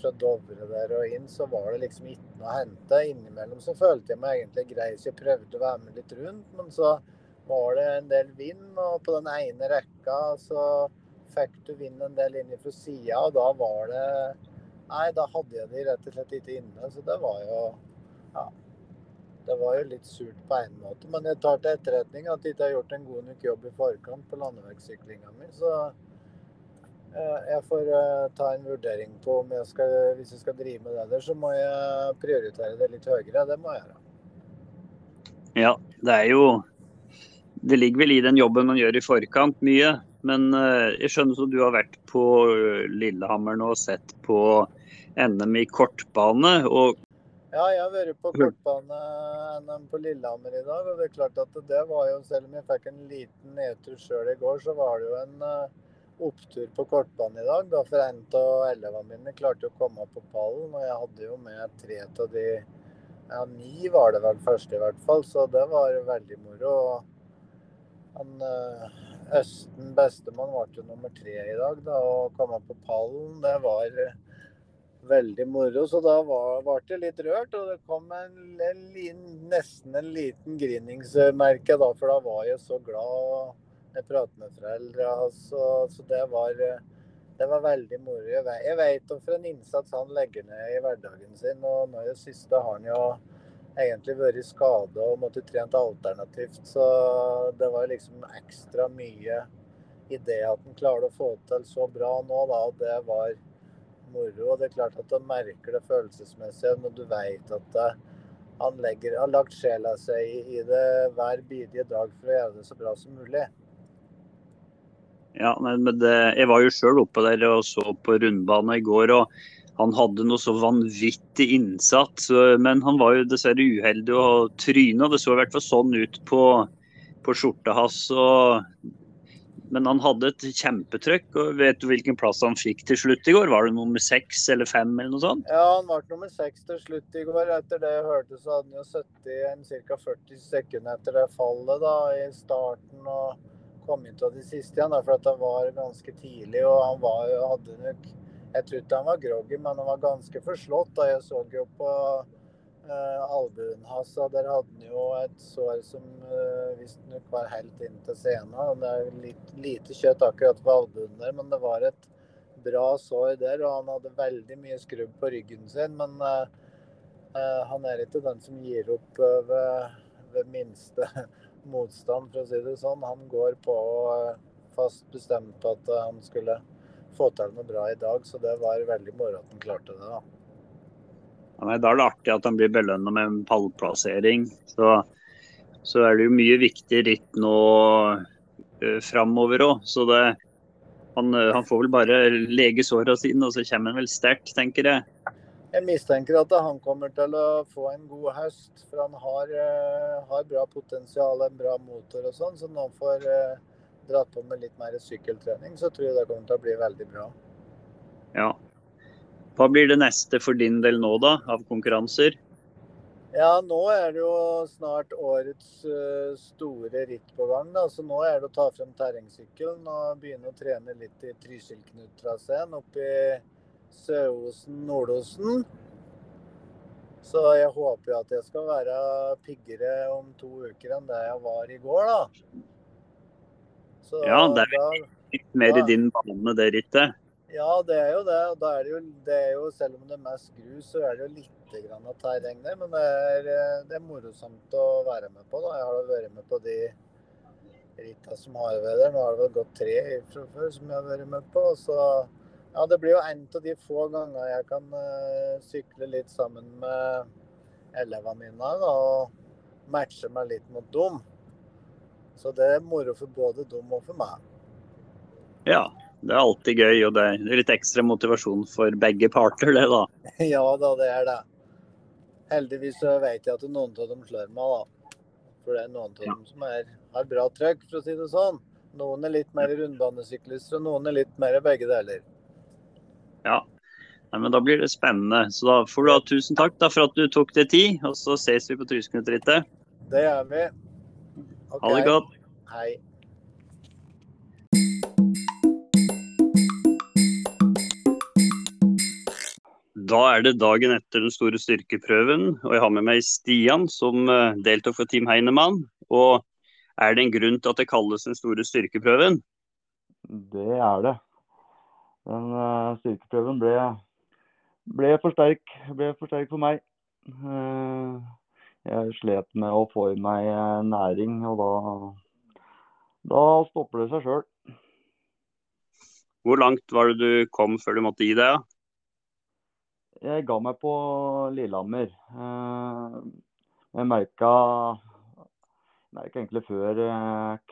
fra Dovre der og inn, så var det liksom ikke noe å hente. Innimellom så følte jeg meg egentlig grei, så jeg prøvde å være med litt rundt. Men så var det en del vind, og på den ene rekka så fikk du vind en del inn fra sida, og da var det Nei, da hadde jeg de rett og slett ikke inne. Så det var jo Ja. Det var jo litt surt på en måte, men jeg tar til etterretning at jeg ikke har gjort en god nok jobb i forkant på landeveissyklinga mi. Så Eh, jeg får eh, ta en vurdering på om jeg skal, hvis jeg skal drive med det der, så må jeg prioritere det litt høyere. Det må jeg gjøre. Ja, det er jo Det ligger vel i den jobben man gjør i forkant mye. Men eh, jeg skjønner at du har vært på Lillehammer nå og sett på NM i kortbane. og ja, jeg har vært på kortbane-NM på Lillehammer i dag. og det er klart at det var jo, Selv om jeg fikk en liten nedtur sjøl i går, så var det jo en opptur på kortbanen i dag. Da, for en av elevene mine klarte å komme opp på pallen. Og jeg hadde jo med tre av de ja, Ni var det vel første, i hvert fall. Så det var veldig moro. Han, eh, Østen bestemann ble jo nummer tre i dag. da, Å komme på pallen, det var veldig moro. Så da ble det litt rørt. Og det kom en, en, nesten en liten grinningsmerke, da, for da var jeg så glad. Jeg prater med foreldre. Så, så det, var, det var veldig moro. Jeg vet, om for en innsats han legger ned i hverdagen sin. og nå i det siste har han jo egentlig vært skada og måtte trent alternativt. Så det var liksom ekstra mye i det at han klarer å få til så bra nå, da. Og det var moro. Og det er klart at han merker det følelsesmessig når du vet at det, han legger, har lagt sjela si i det hver bidige dag for å gjøre det så bra som mulig. Ja, men det, Jeg var jo sjøl oppe der og så på rundbane i går. og Han hadde noe så vanvittig innsats, men han var jo dessverre uheldig og tryna. Det så i hvert fall sånn ut på, på skjorta hans. Men han hadde et kjempetrykk. og Vet du hvilken plass han fikk til slutt i går? Var det nummer seks eller fem eller noe sånt? Ja, han ble nummer seks til slutt i går. Etter det jeg hørte, så hadde han jo 70 ca. 40 sekunder etter det fallet da, i starten. og kom inn av de siste igjen, for han var ganske tidlig. og han var, hadde nok, Jeg tror ikke han var groggy, men han var ganske forslått. da Jeg så jo på uh, albuen hans, og der hadde han jo et sår som uh, visstnok var helt inn til scenen. Det er litt lite kjøtt akkurat på albuen der, men det var et bra sår der. Og han hadde veldig mye skrubb på ryggen sin, men uh, uh, han er ikke den som gir opp ved, ved minste motstand, for å si det sånn. Han går på eh, fast bestemt på at eh, han skulle få til noe bra i dag, så det var veldig moro at han klarte det. da. Ja, da er det artig at han blir belønna med en pallplassering. Så, så, er det jo mye viktig ritt nå uh, framover òg. Så det, han, han, får vel bare lege såra sine, og så kommer han vel sterkt, tenker jeg. Jeg mistenker at han kommer til å få en god høst. For han har, uh, har bra potensial, en bra motor og sånn. Så når han får uh, dratt på med litt mer sykkeltrening, så tror jeg det kommer til å bli veldig bra. Ja. Hva blir det neste for din del nå, da, av konkurranser? Ja, nå er det jo snart årets uh, store ritt på gang. Da. Så nå er det å ta frem terrengsykkelen og begynne å trene litt i Trysilknut-traseen oppe i Søosen, Nordosen. Så jeg håper jo at jeg skal være piggere om to uker enn det jeg var i går, da. Så ja, det er vel litt mer i din bane, det rittet. Ja, det er jo det. Og da er det jo, det er jo selv om det er mest grus, så er det jo litt grann av terreng der. Men det er, det er morosomt å være med på. da. Jeg har vært med på de ritta som har vært der. Nå har det vel gått tre fra før som jeg har vært med på. så ja, det blir jo en av de få ganger jeg kan uh, sykle litt sammen med elevene mine da, og matche meg litt mot dem. Så det er moro for både dem og for meg. Ja, det er alltid gøy, og det er litt ekstra motivasjon for begge parter, det da. (laughs) ja da, det er det. heldigvis så vet jeg at noen av dem slår meg, da. For det er noen av dem som er, har bra trøkk, for å si det sånn. Noen er litt mer rundbanesyklister, og noen er litt mer begge deler. Ja. Nei, men Da blir det spennende. Så da får du ha tusen takk da for at du tok deg tid, og så ses vi på Trysknutrittet. Det gjør vi. Okay. Ha det godt. Hei. Da er det dagen etter den store styrkeprøven, og jeg har med meg Stian, som eh, deltok for Team Heinemann. Og er det en grunn til at det kalles den store styrkeprøven? Det er det. Den eh, styrkeprøven ble, ble, for sterk, ble for sterk for meg. Eh, jeg slet med å få i meg eh, næring, og da, da stopper det seg sjøl. Hvor langt var det du kom før du måtte gi deg? Jeg ga meg på Lillehammer. Eh, Jeg merka, merka egentlig før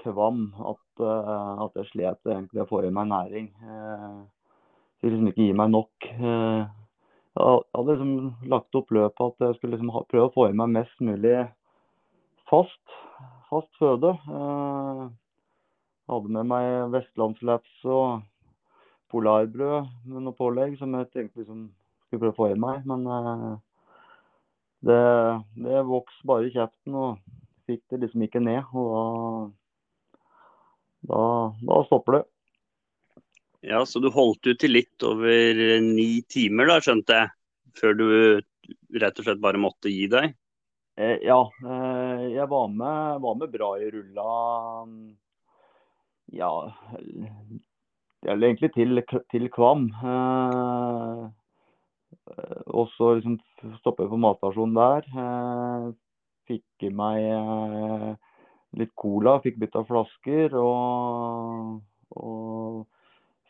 Kvam at, at jeg slet egentlig å få i meg næring. Eh, Fikk liksom ikke gi meg nok. Eh, Jeg hadde liksom lagt opp løpet at jeg skulle liksom prøve å få i meg mest mulig fast, fast føde. Jeg Hadde med meg vestlandslaps og polarbrød med noe pålegg som jeg tenkte liksom skulle prøve å få i meg. Men eh, det, det vokste bare i kjeften og fikk det liksom ikke ned. Og da, da, da stopper det. Ja, Så du holdt ut til litt over ni timer, da, skjønte jeg? Før du rett og slett bare måtte gi deg? Eh, ja, eh, jeg var med, var med bra i rulla. Ja, eller egentlig til, til Kvam. Eh, og så liksom stoppet jeg på matstasjonen der. Eh, fikk i meg eh, litt cola, fikk bytta flasker. Og, og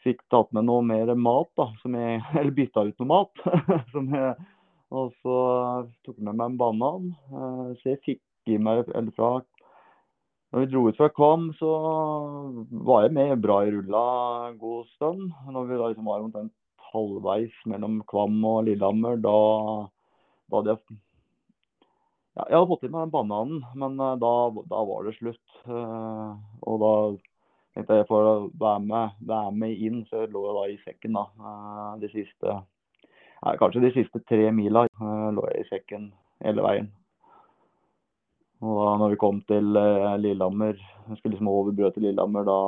fikk tatt med noe mer mat, da. Jeg, (laughs) eller bytta ut noe mat. (laughs) jeg, og så tok jeg med meg en banan. Eh, så jeg fikk i meg eller fra når vi dro ut fra Kvam, så var jeg med bra i rulla en god stund. Når vi da liksom var omtrent halvveis mellom Kvam og Lillehammer, da, da hadde jeg ja, Jeg hadde fått i meg den bananen, men eh, da, da var det slutt. Eh, og da for å være med, være med inn, så lå jeg da i sekken da. Eh, De siste Kanskje de siste tre mila eh, lå jeg i sekken hele veien. Og da når vi kom til eh, Lillehammer, jeg skulle liksom over brødet til Lillehammer, da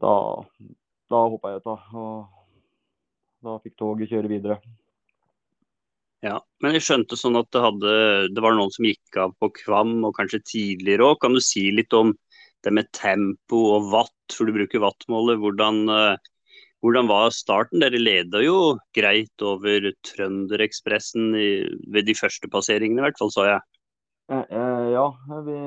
da, da hoppa jeg ut, da. Og da fikk toget kjøre videre. Ja, Men jeg skjønte sånn at det, hadde, det var noen som gikk av på Kvam, og kanskje tidligere òg. Kan du si litt om det med tempo og watt, for du bruker wattmåler. Hvordan, eh, hvordan var starten? Dere leda jo greit over Trønderekspressen ved de første passeringene, i hvert fall, sa jeg. Eh, eh, ja, vi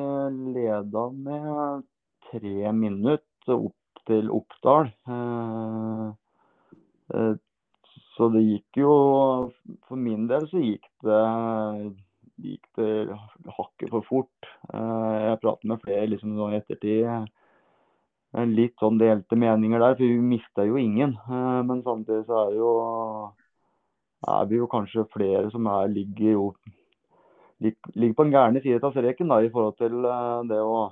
leda med tre minutter opp til Oppdal. Så det gikk jo For min del så gikk det, gikk det hakket for fort. Eh, jeg pratet med flere liksom i ettertid. eh, Litt sånn delte meninger der, for vi mista jo ingen. Eh, Men samtidig så er det jo er vi jo kanskje flere som er, ligger jo ligger på den gærne siden av streken i forhold til det å,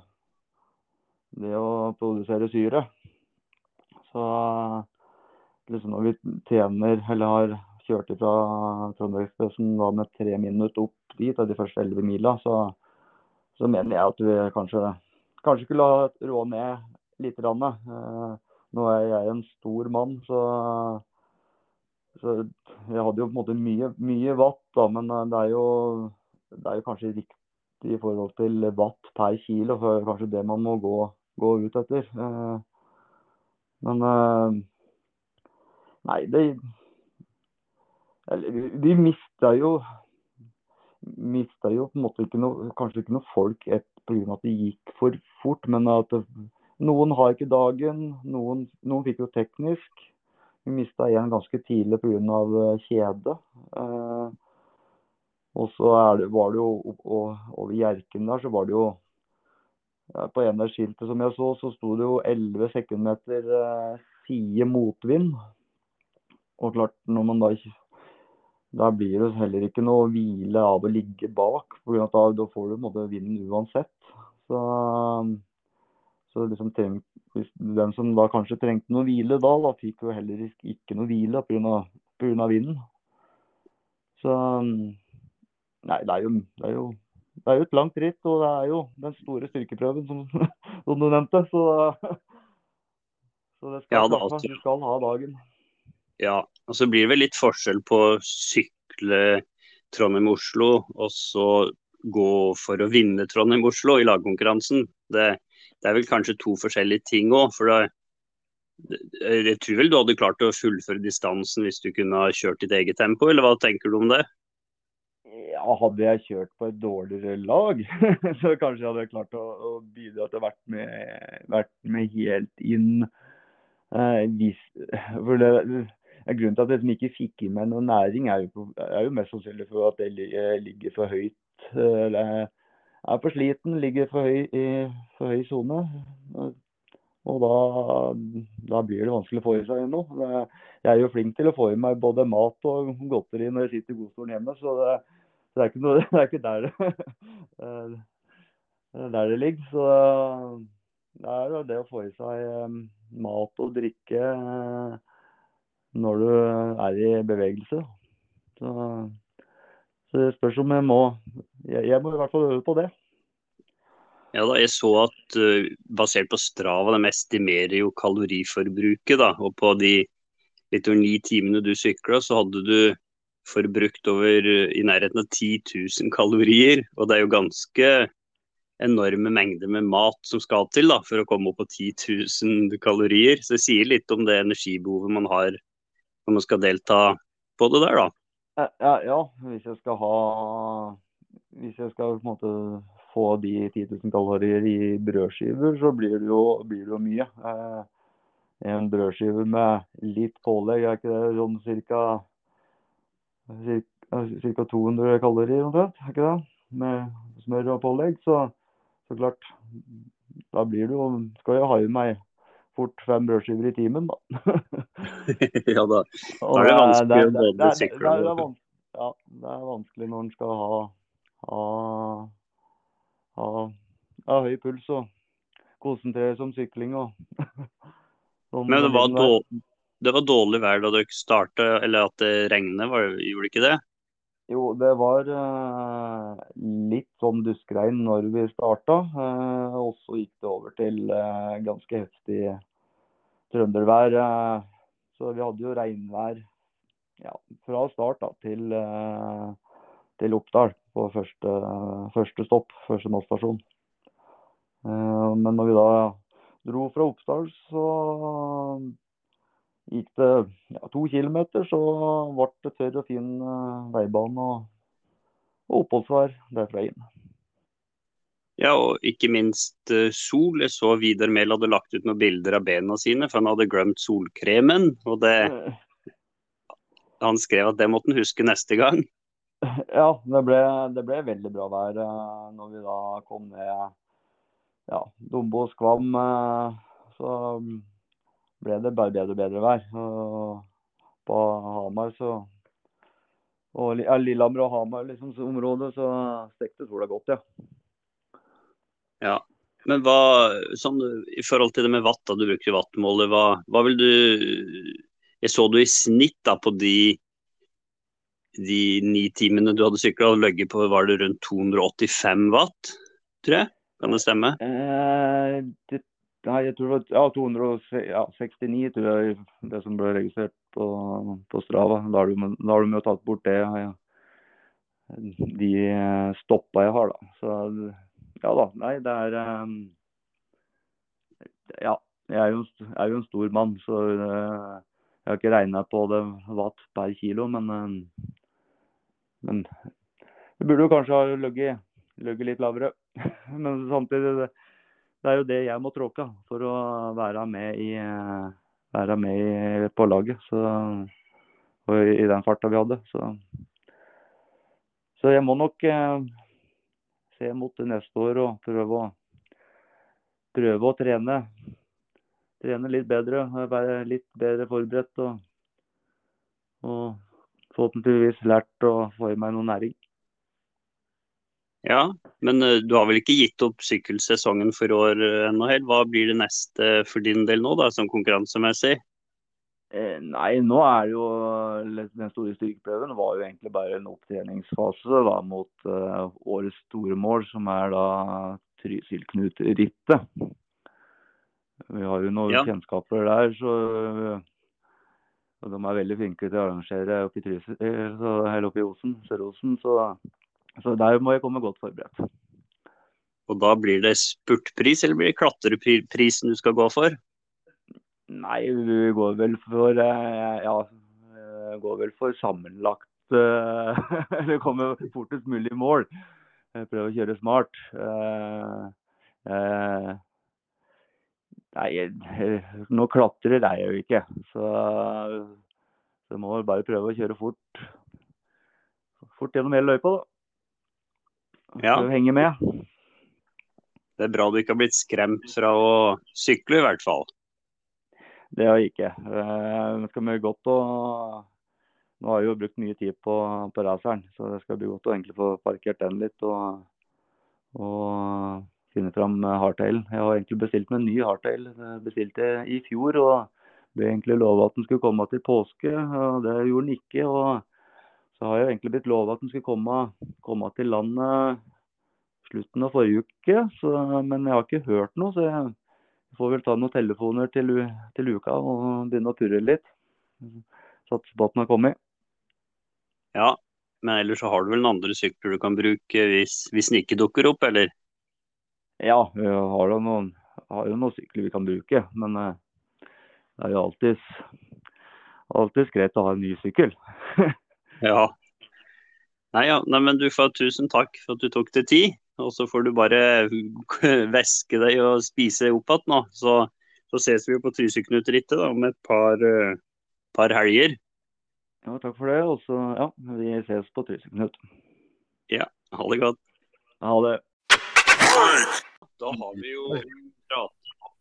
det å produsere syre. Så liksom når vi tjener, eller har kjørt fra Trønderekspressen da med tre minutter opp dit, av de første elleve mila, så, så mener jeg at vi kanskje, kanskje skulle ha råd ned litt. Rann, eh, nå er jeg en stor mann, så, så jeg hadde jo på en måte mye, mye watt, da, men eh, det er jo det er jo kanskje riktig i forhold til watt per kilo. For kanskje det man må gå, gå ut etter. Eh, Men eh, Nei, det vi- mista jo mista jo på en måte ikke noe, kanskje ikke noe folk pga. at det gikk for fort. Men at noen har ikke dagen, noen, noen fikk jo teknisk. Vi mista en ganske tidlig pga. kjede. Eh, og så det, var det jo og, og, over Hjerken der, så var det jo På ene skiltet som jeg så, så sto det jo 11 sekundmeter eh, side motvind. Og klart, når man da ikke da blir det heller ikke noe hvile av å ligge bak. For da, da får du måte, vinden uansett. Så, så liksom treng, den som da kanskje trengte noe hvile da, da fikk jo heller ikke noe hvile pga. vinden. Så Nei, det er jo, det er jo det er jo et langt ritt, og det er jo den store styrkeprøven som, (laughs) som du nevnte. Så, så det skal, Ja, da, altså. du skal ha dagen. Ja, og så blir det vel litt forskjell på å sykle Trondheim-Oslo og så gå for å vinne Trondheim-Oslo i lagkonkurransen. Det, det er vel kanskje to forskjellige ting òg. For det- jeg tror vel du hadde klart å fullføre distansen hvis du kunne ha kjørt ditt eget tempo, eller hva tenker du om det? Ja, hadde jeg kjørt på et dårligere lag, (laughs) så kanskje jeg hadde klart å, å bidra til å vært med, vært med helt inn. Eh, hvis, for det, grunnen til at jeg ikke fikk i meg noe næring, er jo, er jo mest sannsynlig for at jeg ligger for høyt. eh, Eller jeg er for sliten, ligger for høy i for høy sone. Og da, da blir det vanskelig å få i seg noe. Jeg er jo flink til å få i meg både mat og godteri når jeg sitter i godstolen hjemme. så det det er noe, (laughs) det er ikke der, det, (laughs) eh, er der det ligger. Så det er det å få i seg eh, mat og drikke eh, når du er i bevegelse. Så, så det spørs om jeg må jeg, jeg må i hvert fall øve på det. Ja da, Jeg så at uh, basert på Strava, de estimerer jo kaloriforbruket. da, Og på de litt over ni timene du sykla, så hadde du forbrukt over eh, i nærheten av 10 000 kalorier. Og det er jo ganske enorme mengder med mat som skal til da, for å komme opp på 10 000 kalorier. Så det sier litt om det energibehovet man har når man skal delta på det der, da. Ja, ja, hvis jeg skal ha Hvis jeg skal på en måte få de 10 000 kalorier i brødskiver, så blir det jo, blir det jo mye. Eh, en brødskive med litt pålegg, er ikke det sånn cirka, cirka 200 kalorier omtrent? Er ikke det? Med smør og pålegg. Så, så klart, da blir det jo Skal jeg ha i meg fort fem brødskiver i timen, da. (laughs) ja da. Da er det vanskelig det- å både er- sykle og- det vans- Ja, det vanskelig når en skal ha, ha, ha, ha høy puls og konsentrere seg om sykling og (laughs) Men det var, dårlig, det var dårlig vær da dere starta, eller at det regnet, var, gjorde det ikke det? Jo, det var eh, litt sånn duskregn når vi starta. Eh, og så gikk det over til eh, ganske heftig trøndervær. Eh, så vi hadde jo regnvær ja, fra start da, til, eh, til Oppdal på første, første stopp, første nattstasjon. Eh, men når vi da dro fra Oppdal, så gikk det ja, to kilometer, så ble det tørr og fin eh, veibane og, og oppholdsvær derfra inn. Ja, og ikke minst eh, sol. Jeg så Vidar Mehl hadde lagt ut noen bilder av bena sine, for han hadde glemt solkremen. Og det, (laughs) han skrev at det måtte han huske neste gang. Ja, det ble, det ble veldig bra vær eh, når vi da kom ned ja, Skvam. eh, Så ble det bare bedre og bedre vær. Og på Hamar så og ja, Lillehammer og Hamar liksom, så området, så stekte sola godt, ja. Ja. Men hva, sånn, i forhold til det med vatt, da du brukte vattmåler, hva, hva vil du Jeg så du i snitt da på de de ni timene du hadde sykla, og på var det rundt 285 watt, tror jeg? Kan det stemme? Eh, det, nei, jeg tror det var ja, 269 tror jeg det som ble registrert på, på Strava. Da har du, da har du med tatt bort det. Ja. De eh, stoppa jeg har, da. Så ja da. Nei, det er um, Ja. Jeg er jo, er jo en stor mann, så uh, jeg har ikke regna på det watt per kilo, men eh, Men det burde jo kanskje ha ligget litt lavere. (laughs) Men samtidig, det, det er jo det jeg må tråkke for å være med i, være med på laget. Så, og i den farta vi hadde. Så, så jeg må nok eh, se mot det neste år og prøve å, prøve å trene. Trene litt bedre, være litt bedre forberedt og, og forhåpentligvis lært å få i meg noe næring. Ja, men uh, du har vel ikke gitt opp sykkelsesongen for år uh, ennå helt? Hva blir det neste for din del nå, da, sånn konkurransemessig? Eh, nei, nå er jo den store styrkeprøven var jo egentlig bare en opptreningsfase da, mot uh, årets store mål, som er da Trysil-Knut-rittet. Vi har jo noen ja. kjennskaper der, så og de er veldig flinke til å arrangere oppe i Trysil, eller oppe i Osen, Sør-Osen. Så så der må jeg komme godt forberedt. Og da blir det spurtpris, eller blir det klatreprisen du skal gå for? Nei, vi går vel for eh, ja, går vel for sammenlagt eh, (laughs) Eller kommer fortest mulig i mål. Prøve å kjøre smart. Eh, nei, nå klatrer er jeg jo ikke. Så, du må bare prøve å kjøre fort. Fort gjennom hele løypa, da. Ja. Du henger med. Det er bra du ikke har blitt skremt fra å sykle, i hvert fall. Det har jeg ikke. Eh, det skal bli godt å Nå har jeg jo brukt mye tid på, på raceren, så det skal bli godt å egentlig få parkert den litt og, og finne fram hardtail. Jeg har egentlig bestilt meg en ny hardtail. Bestilte i fjor og ble egentlig lova at den skulle komme til påske. og Det gjorde den ikke. og så har jeg egentlig blitt lova at den skulle komme, komme, til landet slutten av forrige uke. Så, men jeg har ikke hørt noe, så jeg får vel ta noen telefoner til, til uka og begynne å purre litt. Satse på at den har kommet. Ja, men ellers så har du vel noen andre sykler du kan bruke hvis, hvis den ikke dukker opp, eller? Ja, vi har jo noen, har jo noen sykler vi kan bruke. Men uh, det er jo alltids, alltid greit å ha en ny sykkel. (laughs) Ja. Nei, ja. Nei, men du får tusen takk for at du tok deg tid. Og så får du bare (laughs) væske deg og spise opp igjen nå. Så, så, ses vi jo på Tryseknut-rittet om et par, uh, par, helger. Ja, takk for det. Og så, ja, vi ses på Tryseknut. Ja, ha det godt. Ha det. Da har vi jo pratet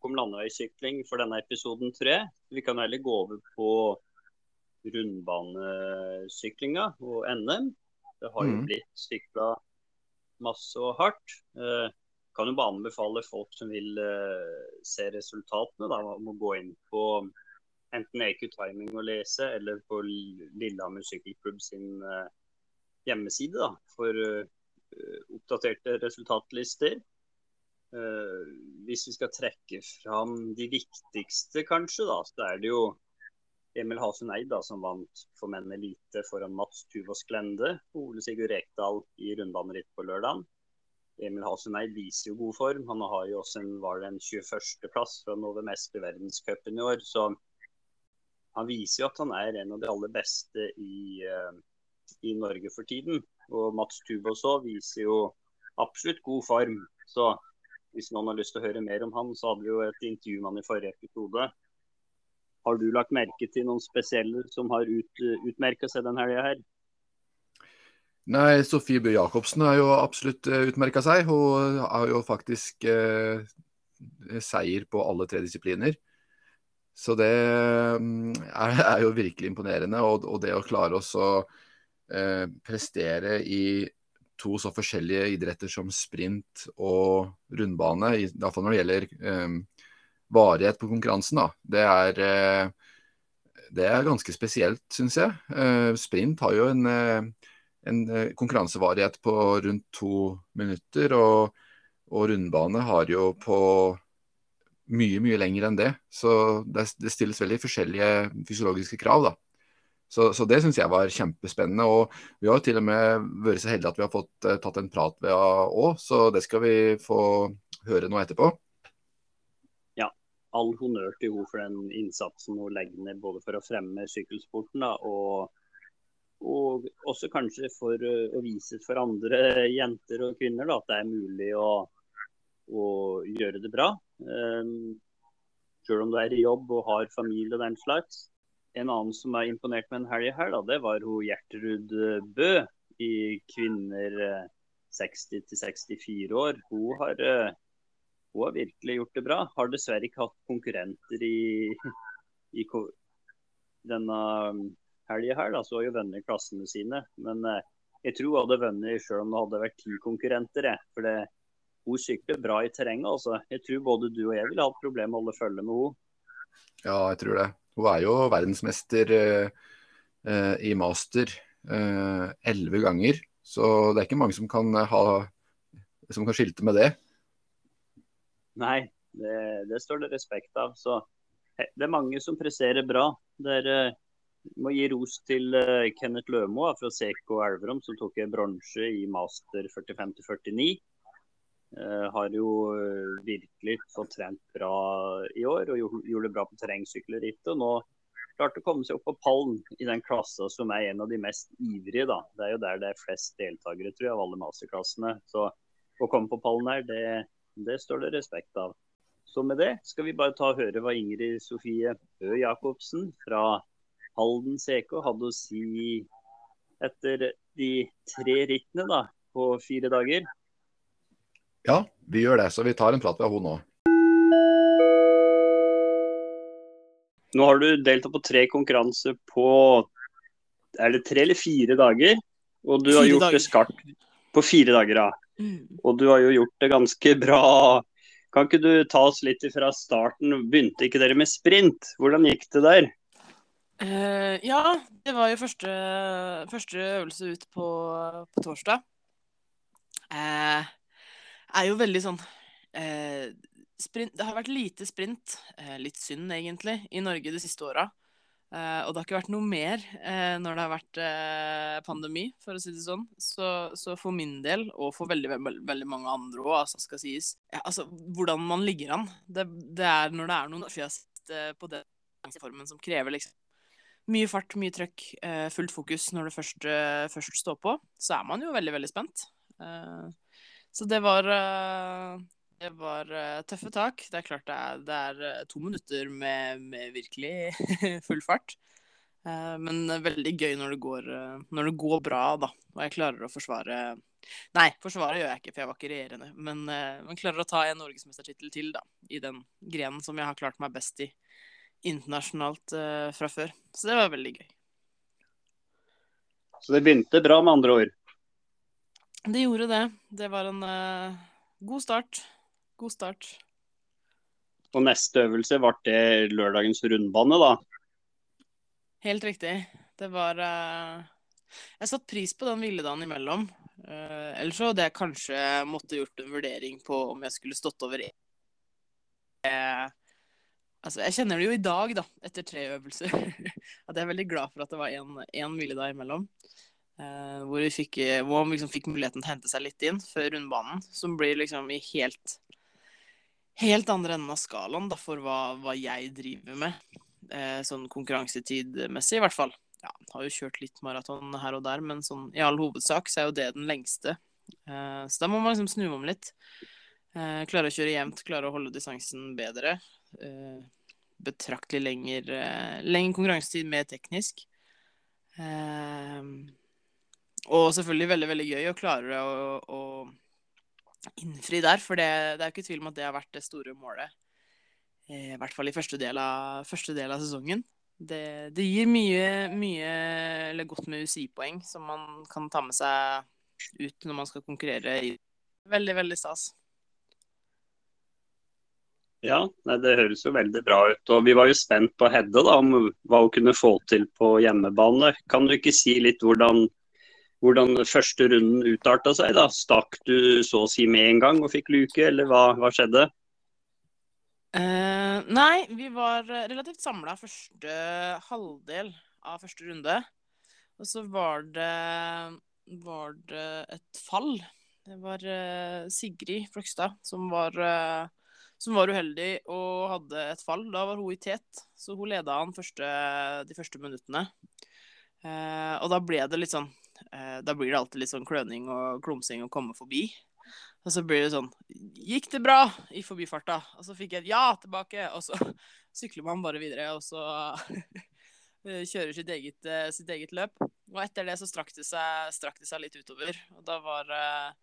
om landeveissykling for denne episoden tre. Vi kan heller gå over på rundbanesyklinga og NM. Det har jo mm. blitt sykla masse og hardt. Eh, kan jo bare anbefale folk som vil eh, se resultatene, da, om å gå inn på enten EQ Timing og lese, eller på Lillehammer sykkelklubb sin eh, hjemmeside da, for oppdaterte resultatlister. Hvis vi skal trekke fram de viktigste, kanskje, da, så er det jo Emil Hasen Eid da, som vant for menn elite foran Mats Tuvås Glende og Ole Sigurd Rekdal i rundbaneritt på lørdag. Emil Hasen Eid viser jo god form. Han har jo også en, var det en 21.-plass fra Nove Mest i verdenscupen i år. Så han viser jo at han er en av de aller beste i, uh, i Norge for tiden. Og Mats Tuvås òg viser jo absolutt god form. Så hvis noen har lyst til å høre mer om han, så hadde vi jo et intervju med han i forrige episode. Har du lagt merke til noen spesielle som har ut, utmerka seg denne helga her? Nei, Sofie Bø Jacobsen har jo absolutt eh, utmerka seg. Hun har jo faktisk eh, seier på alle tre disipliner. Så det um, er, er, jo virkelig imponerende. Og, og det å klare oss å eh, prestere i to så forskjellige idretter som sprint og rundbane, i, hvert fall når det gjelder um, varighet på konkurransen, da. Det er, eh, det er ganske spesielt, syns jeg. Eh, sprint har jo en, eh, en konkurransevarighet på rundt to minutter, og, og, rundbane har jo på mye, mye lenger enn det. Så det, det stilles veldig forskjellige fysiologiske krav, da. Så, så, det syns jeg var kjempespennende. Og vi har til og med vært så heldige at vi har fått tatt en prat ved henne òg, så det skal vi få høre nå etterpå all honnør til henne for den innsatsen hun legger ned både for å fremme sykkelsporten da, og, og, også kanskje for å vise for andre jenter og kvinner da, at det er mulig å, å gjøre det bra. Um, selv om du er i jobb og har familie og den slags. En annen som er imponert med en helg her, da, det var hun Gjertrud Bø i kvinner 60 64 år. Hun har hun har virkelig gjort det bra. Har dessverre ikke hatt konkurrenter i, i denne helga her, da, så har jo vunnet klassene sine. Men eh, jeg tror hun hadde vunnet selv om det hadde vært ti konkurrenter. Jeg. For det, hun sykler bra i terrenget. altså. Jeg tror både du og jeg ville hatt problemer med å holde følge med henne. Ja, jeg tror det. Hun er jo verdensmester eh, eh, i master eh, elleve ganger. Så det er ikke mange som kan ha som kan skilte med det. Nei, det, det står det respekt av. Så det er mange som presserer bra. Dere er, eh, må gi ros til uh, Kenneth Lømo fra Seko Elverum, som tok en bronse i master 45-49. Uh, har jo virkelig fått trent bra i år og gjorde det bra på terrengsykkelrittet. Og nå klarte å komme seg opp på pallen i den klassa som er en av de mest ivrige. da. Det er jo der det er flest deltakere tror jeg, av alle masterklassene. Så å komme på pallen her, det, det står det respekt av. Så med det skal vi bare ta og høre hva Ingrid Sofie Ø Jacobsen fra Halden CK hadde å si etter de tre rittene da, på fire dager. Ja, vi gjør det. Så vi tar en prat med henne nå. Nå har du deltatt på tre konkurranser på er det tre eller fire dager? Og du fire har gjort dager. det skarpt på fire dager, ja. Mm. Og du har jo gjort det ganske bra. Kan ikke du ta oss litt fra starten? Begynte ikke dere med sprint? Hvordan gikk det der? Uh, ja, det var jo første, første øvelse ut på, på torsdag. Uh, er jo veldig sånn uh, sprint, Det har vært lite sprint, litt synd egentlig, i Norge de siste åra. Og det har ikke vært noe mer når det har vært pandemi, for å si det sånn. Så, så, for min del, og for veldig, veldig, veldig mange andre òg, altså, skal sies ja, Altså, hvordan man ligger an. Det, det er når det er noen siden på den formen som krever liksom mye fart, mye trøkk, fullt fokus når det først, først, står på, så er man jo veldig, veldig spent. Så det var det var tøffe tak. Det er klart det er, det er to minutter med, med, virkelig (laughs) full fart. Men veldig gøy når det, går, når det går bra, da. Og jeg klarer å forsvare Nei, forsvare gjør jeg ikke, for jeg var ikke regjerende. Men man klarer å ta en norgesmestertittel til, da. I den grenen som jeg har klart meg best i internasjonalt uh, fra før. Så det var veldig gøy. Så det begynte bra, med andre ord? Det gjorde det. Det var en uh, god start. God start. Og neste øvelse ble det lørdagens rundbane, da? Helt riktig. Det var uh, Jeg satte pris på den hviledagen imellom. Uh, ellers så hadde jeg kanskje måtte gjort en vurdering på om jeg skulle stått over uh, Altså, jeg kjenner det jo i dag, da, etter tre øvelser, (laughs) at jeg er veldig glad for at det var én hviledag imellom. Uh, hvor, vi fikk, hvor man liksom fikk muligheten til å hente seg litt inn før rundbanen. Som blir liksom i helt, helt andre enden av skalaen da, for hva, hva, jeg driver med. Eh, sånn konkurransetidmessig, i hvert fall. Ja, har jo kjørt litt maraton her og der, men sånn, i all hovedsak så er jo det den lengste. Eh, så da må man liksom snu om litt. klare å kjøre jevnt, klare å holde distansen bedre betraktelig lenger, uh, lengre konkurransetid mer teknisk. Uh, og selvfølgelig veldig veldig gøy å klare å, å innfri der, for det, det, er jo ikke tvil om at det har vært det store målet. Eh, I hvert fall i første del av, første del av sesongen. Det, det, gir mye, mye eller godt med UCI-poeng som man kan ta med seg ut når man skal konkurrere. i Veldig, veldig stas. Ja, det høres jo veldig bra ut. Og Vi var jo spent på Hedde da, om hva hun kunne få til på hjemmebane. Kan du ikke si litt hvordan, hvordan første runden utarta seg? da? Stakk du så å si med en gang og fikk luke, eller hva, hva skjedde? Uh, nei, vi var relativt samla første halvdel av første runde. Og så var det, var det et fall. Det var uh, Sigrid Fløgstad som uh, som var uheldig og hadde et fall. Da var hun i tet, så hun leda han første, de første minuttene. Eh, og da ble det litt sånn eh, Da blir det alltid litt sånn kløning og klumsing å komme forbi. Og så blir det sånn Gikk det bra i forbifarta? Og så fikk jeg et ja tilbake, og så (laughs) sykler man bare videre, og så (laughs) kjører sitt eget, eh, sitt eget, løp. Og etter det så strakk det seg, strakk det seg litt utover. Og da var eh,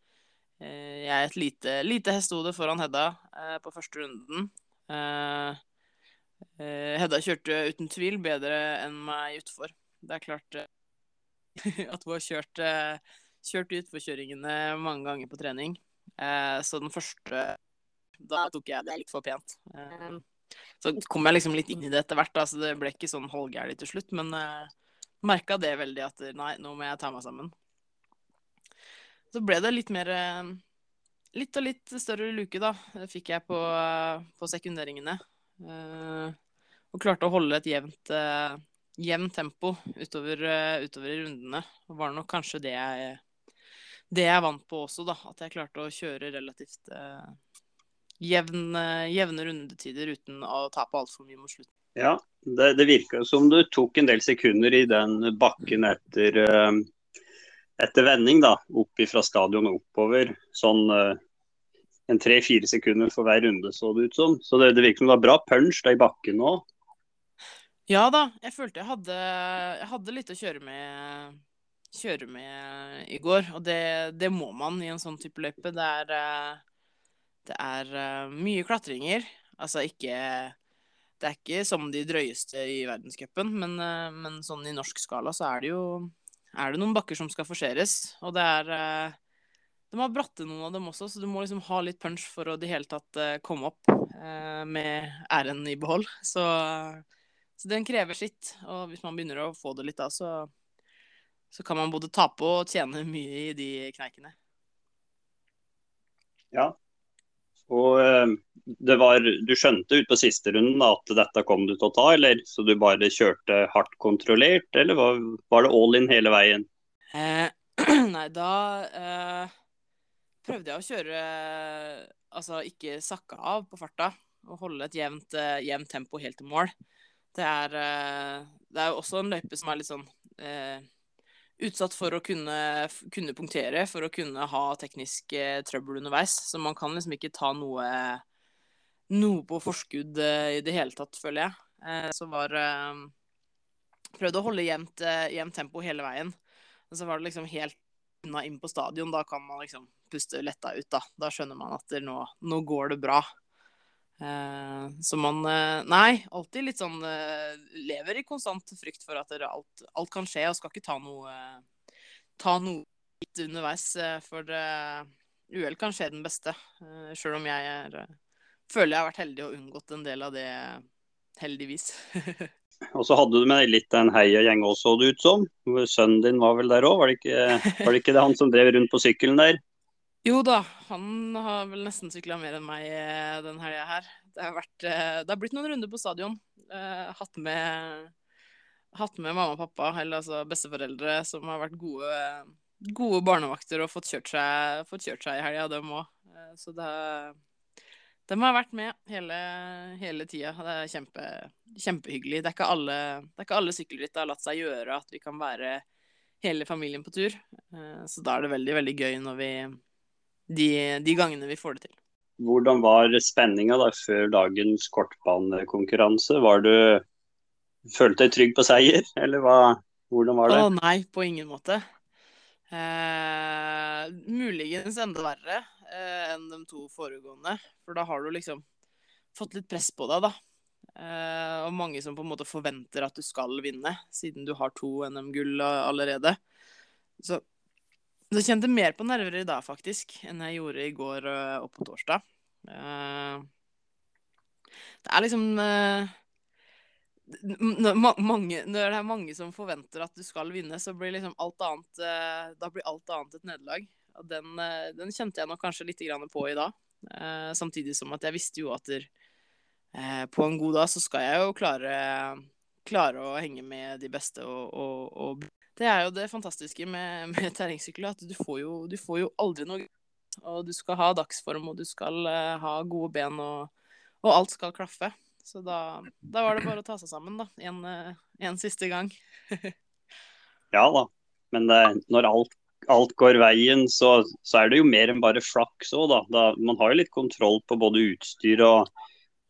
Eh, jeg et lite, lite hestehode foran Hedda eh, på første runden. Eh, Hedda kjørte uten tvil bedre enn meg utfor. Det er klart eh, (laughs) at hun har kjørt, eh, kjørt utforkjøringene mange ganger på trening. Eh, så den første Da tok jeg det litt for pent. Eh, så kom jeg liksom litt inn i det etter hvert. Så det ble ikke sånn halvgærent til slutt. Men merka det veldig at nei, nå må jeg ta meg sammen. Så ble det litt mer Litt og litt større luke, da, fikk jeg på, på sekunderingene. Og klarte å holde et jevnt, jevnt tempo utover, eh, utover i rundene. Det var nok kanskje det jeg, det jeg vant på også, da. At jeg klarte å kjøre relativt eh, jevn, eh, jevne rundetider uten å tape altfor mye mot slutten. Ja, det, det virka som du tok en del sekunder i den bakken etter etter vending, da, opp fra stadion og oppover, sånn en tre-fire sekunder for hver runde, så det ut som. Så det, det virker som det var bra punch i bakken òg. Ja da, jeg følte jeg hadde, jeg hadde litt å kjøre med, kjøre med i går. Og det, det, må man i en sånn type løype. Det er, uh, det er uh, mye klatringer. Altså ikke Det er ikke som de drøyeste i verdenscupen, men, men sånn i norsk skala så er det jo er det noen bakker som skal forseres. Og det er eh, De har bratte noen av dem også, så du må liksom ha litt punch for å det hele tatt eh, komme opp eh, med æren i behold. Så, så, den krever sitt. Og hvis man begynner å få det litt da, så, så kan man både tape og tjene (laughs) mye i de kneikene. Ja. Og det var, du skjønte ut på siste runden at dette kom du til å ta, eller så du bare kjørte hardt kontrollert, eller var, var det all in hele veien? Eh, (clears throat) nei, da eh, prøvde jeg å kjøre Altså ikke sakke av på farta og holde et jevnt, eh, jevnt tempo helt til mål. Det er, eh, det er jo også en løype som er litt sånn eh, utsatt for å kunne, kunne, punktere, for å kunne ha teknisk eh, trøbbel underveis. Så man kan liksom ikke ta noe noe på forskudd eh, i det hele tatt, føler jeg. Så var Prøvde å holde jevnt, jevnt tempo hele veien. Og så var det liksom helt unna inn på stadion. Da kan man liksom puste letta ut, da. Da skjønner man at nå, nå går det bra. Så man Nei, alltid litt sånn Lever i konstant frykt for at alt, alt kan skje, og skal ikke ta noe ta noe underveis. For uhell kan skje den beste, sjøl om jeg er føler jeg har vært heldig og unngått en del av det, heldigvis. (laughs) og så hadde du med deg litt en heiagjeng også, så det ut som. Sønnen din var vel der òg, var, var, det ikke det han som drev rundt på sykkelen der? Jo da, han har vel nesten sykla mer enn meg eh, den helga her. Det har, vært, eh, det har, blitt noen runder på stadion. Eh, hatt med, hatt med mamma og pappa, eller altså besteforeldre, som har vært gode, gode barnevakter og fått kjørt seg, fått kjørt seg i helga, dem òg. Så det har vært med hele, hele tida. Det er kjempe, kjempehyggelig. Det er, ikke alle, det er alle sykkelritt har latt seg gjøre at vi kan være hele familien på tur. Så da er det veldig, veldig gøy når vi de, de gangene vi får det til. Hvordan var spenninga da før dagens kortbanekonkurranse? Var du Følte deg trygg på seier, eller hva, hvordan var det? Å nei, på ingen måte. Eh, muligens enda verre eh, enn de to foregående. For da har du liksom fått litt press på deg, da. Eh, og mange som på en måte forventer at du skal vinne, siden du har to NM-gull allerede. Så jeg kjente mer på nerver i dag, faktisk, enn jeg gjorde i går eh, og på torsdag. Eh, det er liksom eh, mange, når det er mange som forventer at du skal vinne, så blir liksom alt annet Da blir alt annet et nederlag. Den, den, kjente jeg nok kanskje litt på i dag. Samtidig som at jeg visste jo at på en god dag så skal jeg jo klare, klare å henge med de beste. Og, og, og det er jo det fantastiske med, med terrengsykkel, at du får, jo, du får, jo, aldri noe Og du skal ha dagsform, og du skal ha gode ben, og, og alt skal klaffe. Så da, da, var det bare å ta seg sammen, da. En, eh, en siste gang. (laughs) ja da. Men det, når alt, alt, går veien, så, så, er det jo mer enn bare flaks òg, da. da. Man har jo litt kontroll på både utstyr og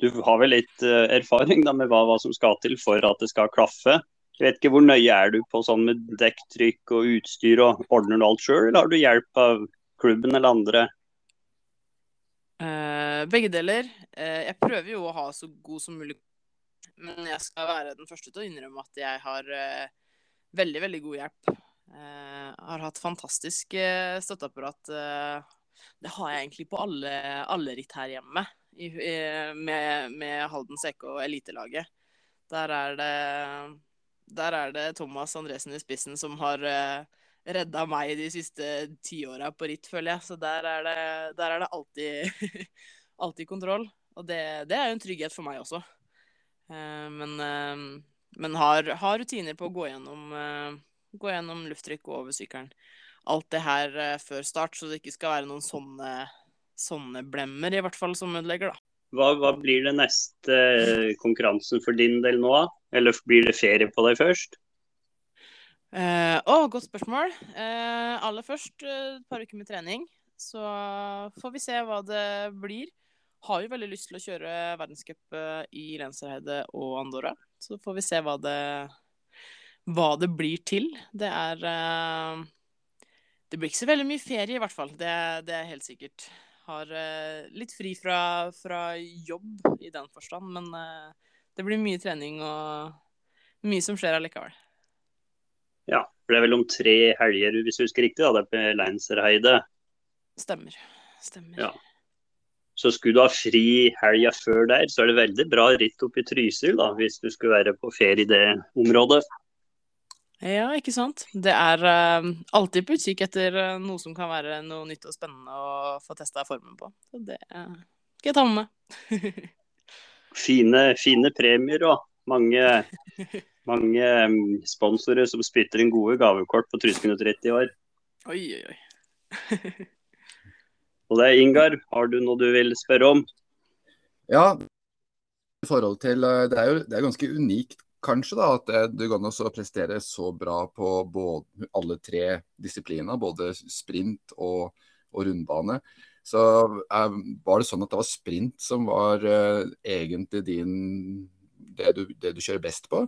Du har vel litt uh, erfaring da med hva, hva, som skal til for at det skal klaffe. Jeg vet ikke Hvor nøye er du på sånn med dekktrykk og utstyr, og ordner du alt sjøl, eller har du hjelp av klubben eller andre? Uh, begge deler. Uh, jeg prøver jo å ha så god som mulig, men jeg skal være den første til å innrømme at jeg har uh, veldig, veldig god hjelp. Har hatt fantastisk støtteapparat. Det har jeg egentlig på alle, alle ritt her hjemme, i, med, med Halden CK og elitelaget. Der er det der er det Thomas Andresen i spissen som har uh, redda meg de siste ti åra på ritt, føler jeg. Så der er det, der er det alltid, (laughs) alltid, kontroll. Og det, det, er jo en trygghet for meg også. Uh, men, uh, men har, har, rutiner på å gå gjennom, gå gjennom lufttrykk over sykkelen. Alt det her før start, så det ikke skal være noen sånne, sånne blemmer, i hvert fall, som ødelegger, da. Hva, hva, blir det neste konkurransen for din del nå, Eller blir det ferie på deg først? Eh, oh, godt spørsmål. Eh, aller først eh, et par uker med trening. Så får vi se hva det blir. Har jo veldig lyst til å kjøre verdenscup eh, i Lensherheide og Andorra. Så får vi se hva det, hva det blir til. Det er eh, Det blir ikke så veldig mye ferie, i hvert fall. Det, det er helt sikkert har uh, litt fri fra, fra, jobb i den forstand, men uh, det blir mye trening og mye som skjer allikevel. Ja, for det er vel om tre helger, hvis du husker riktig, da, det er på Leinserheide? Stemmer. Stemmer. Ja. Så skulle du ha fri helga før der, så er det veldig bra ritt opp i Trysil, da, hvis du skulle være på ferie i det området. Ja, ikke sant. Det er uh, alltid på utkikk etter uh, noe som kan være noe nytt og spennende å få testa formen på. Så det uh, skal jeg ta med meg. (laughs) fine, fine, premier og mange, (laughs) mange um, sponsorer som spytter inn gode gavekort på Trysminutt i år. Oi, oi, oi. (laughs) og det er Ingar, har du noe du vil spørre om? Ja, i forhold til Det er jo det er ganske unikt kanskje da, at det går an å prestere så bra på både, alle tre disipliner, både sprint og, og rundbane. Så er, var det sånn at det var sprint som var uh, egentlig din det du, det du, kjører best på?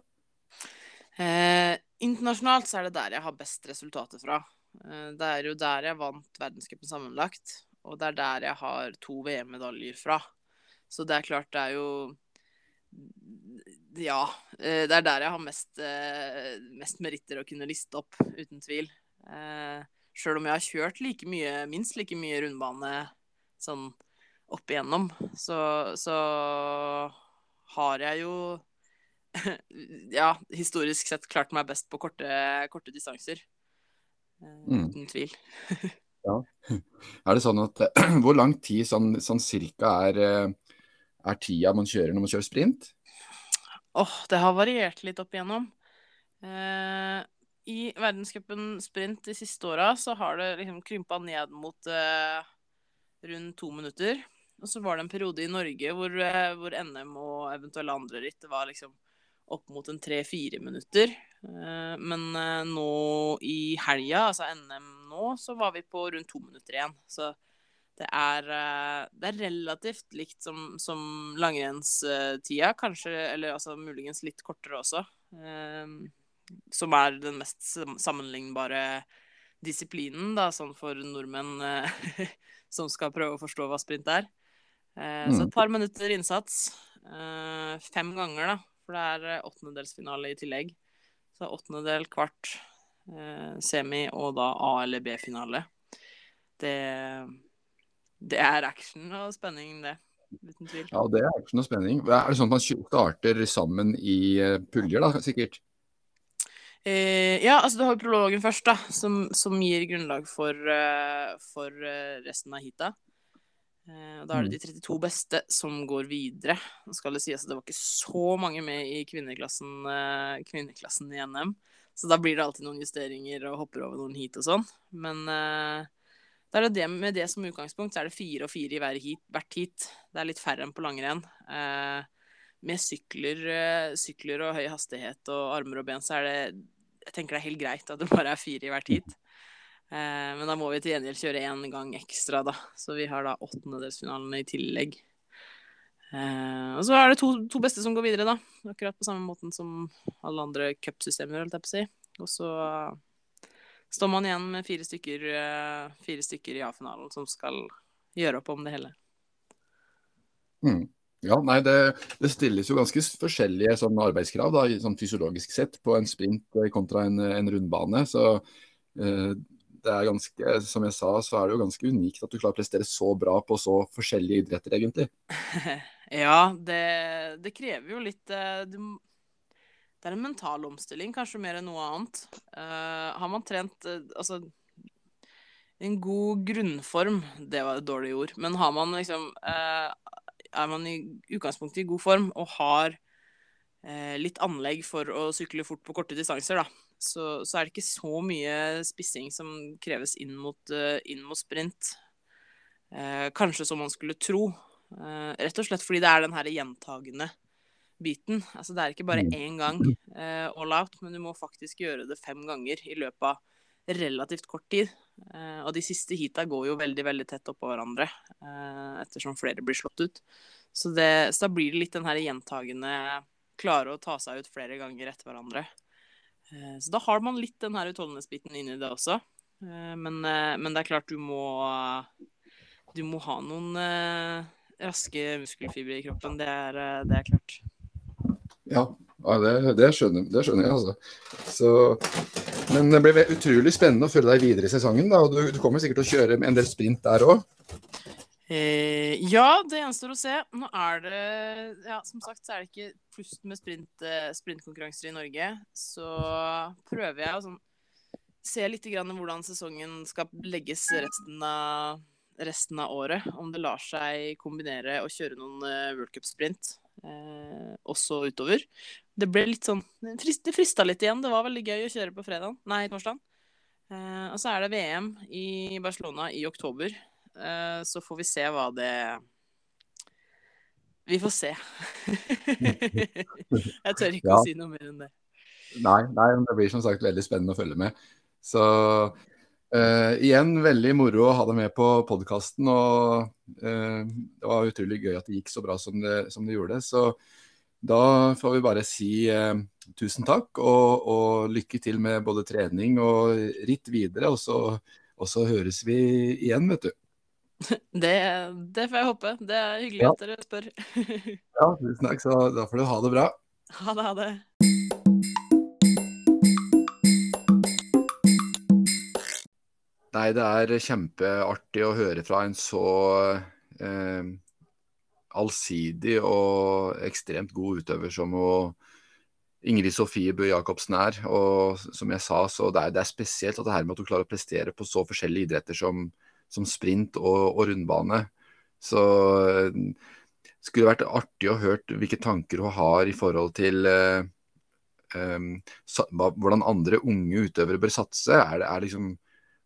Eh, internasjonalt så er det der jeg har best resultater fra. Eh, det er jo der jeg vant verdenscupen sammenlagt, og det er der jeg har to VM-medaljer fra. Så det er klart det er jo ja. Eh, det er der jeg har mest, eh, mest meritter å kunne liste opp, uten tvil. Eh, Sjøl om jeg har kjørt like mye, minst like mye rundbane sånn opp igjennom, så, så har jeg jo (laughs) ja, historisk sett klart meg best på korte, korte distanser. Mm. Uten tvil. (laughs) ja. Er det sånn at (clears throat) Hvor lang tid sånn, sånn cirka er, er tida man kjører når man kjører sprint? Åh, det har variert litt opp igjennom. Eh, I verdenscupen sprint de siste åra så har det liksom krympa ned mot eh, rundt to minutter. Og så var det en periode i Norge hvor, eh, hvor NM og eventuelle andre ritt var liksom opp mot en tre-fire minutter. Eh, men eh, nå i helga, altså NM nå, så var vi på rundt to minutter igjen. Så det er, eh, det er relativt likt som, som langrennstida, kanskje, eller altså muligens litt kortere også. Eh, som er den mest sammenlignbare disiplinen, da, sånn for nordmenn eh, (laughs) som skal prøve å forstå hva sprint er. Eh, mm. Så et par minutter innsats. Fem ganger, da, for det er åttendedelsfinale i tillegg. Så åttendedel, kvart, semi og da A- eller B-finale. Det det er action og spenning, det. Uten tvil. Ja, det er action og spenning. Er det sånn at man starter sammen i eh, puljer, da, sikkert? Eh, ja, altså du har prologen først, da, som, som gir grunnlag for, uh, for uh, resten av heata. Uh, da er det de 32 mm. beste som går videre. Nå skal det sies at det var ikke så mange med i kvinneklassen, kvinneklassen i NM. Så da blir det alltid noen justeringer og hopper over noen heat og sånn. Men da er det, det med det som utgangspunkt, så er det fire og fire i heat, hvert heat. Det er litt færre enn på langrenn. Eh, med sykler, eh, sykler, og høy hastighet og armer og ben, så er det Jeg tenker det er helt greit at det bare er fire i hvert heat. Eh, men da må vi til gjengjeld kjøre én gang ekstra, da. Så vi har da åttendedelsfinalene i tillegg. Eh, og så er det to, to, beste som går videre, da. Akkurat på samme måten som alle andre cupsystemer, holdt jeg på å si. Og så står man igjen med fire stykker, eh, fire stykker i A-finalen som skal gjøre opp om det hele. Mm. Ja, nei, det, det, stilles jo ganske forskjellige sånn, arbeidskrav da, sånn fysiologisk sett på en sprint eh, kontra en, en rundbane. Så eh, det er ganske, som jeg sa, så er det jo ganske unikt at du klarer å prestere så bra på så forskjellige idretter, egentlig. (laughs) ja, det, det krever jo litt eh, du, Det er en mental omstilling, kanskje mer enn noe annet. Uh, har man trent uh, Altså en god grunnform, det var et dårlig ord, men har man liksom uh, er man i utgangspunktet i god form og har litt anlegg for å sykle fort på korte distanser, da, så, så, er det ikke så mye spissing som kreves inn mot, inn mot sprint. Kanskje som man skulle tro. Rett og slett fordi det er den her gjentagende biten. Altså det er ikke bare mm. én gang uh, all out, men du må faktisk gjøre det fem ganger i løpet av relativt kort tid. Uh, og de siste heata går jo veldig veldig tett oppå hverandre, uh, ettersom flere blir slått ut. Så, det, så, da blir det litt den her gjentagende klare å ta seg ut flere ganger etter hverandre. Så da har man litt den her utholdenhetsbiten inni det også. Men, men, det er klart du må Du må ha noen raske muskelfibre i kroppen. Det er, det er klart. Ja, ja det, det, skjønner, det, skjønner, jeg, altså. Så men det blir utrolig spennende å følge deg videre i sesongen. da, og Du, du kommer sikkert til å kjøre en del sprint der òg? Eh, ja, det gjenstår å se. Nå er det ja, Som sagt så er det ikke flust med sprint, eh, sprintkonkurranser i Norge. Så prøver jeg å sånn, se litt grann hvordan sesongen skal legges resten av, resten av året. Om det lar seg kombinere å kjøre noen uh, World Cup-sprint eh, også utover det ble litt sånn Det frista litt igjen. Det var veldig gøy å kjøre på fredag. Nei, torsdag. Eh, og så er det VM i Barcelona i oktober. Eh, så får vi se hva det Vi får se. (laughs) jeg tør ikke ja. å si noe mer enn det. Nei, nei, det blir som sagt veldig spennende å følge med. Så uh, igjen, veldig moro å ha deg med på podkasten. Og uh, det var utrolig gøy at det gikk så bra som det, som det gjorde. Så da får vi bare si uh, tusen takk og, og, lykke til med både trening og ritt videre. Og så, og så høres vi igjen, vet du. (laughs) Det, det, får jeg håpe. Det er hyggelig ja. at dere spør. (laughs) ja, tusen takk. Så da får du ha det bra. Ha det, ha det. Nei, det er kjempeartig å høre fra en så eh, allsidig og ekstremt god utøver som Ingrid Sofie Bø Jacobsen er. Og som jeg sa, så det er, det er spesielt at det her med at hun klarer å prestere på så forskjellige idretter som, som sprint og, og, rundbane. Så det skulle vært artig å høre hvilke tanker hun har i forhold til eh, um, hvordan andre unge utøvere bør satse. Er det, er liksom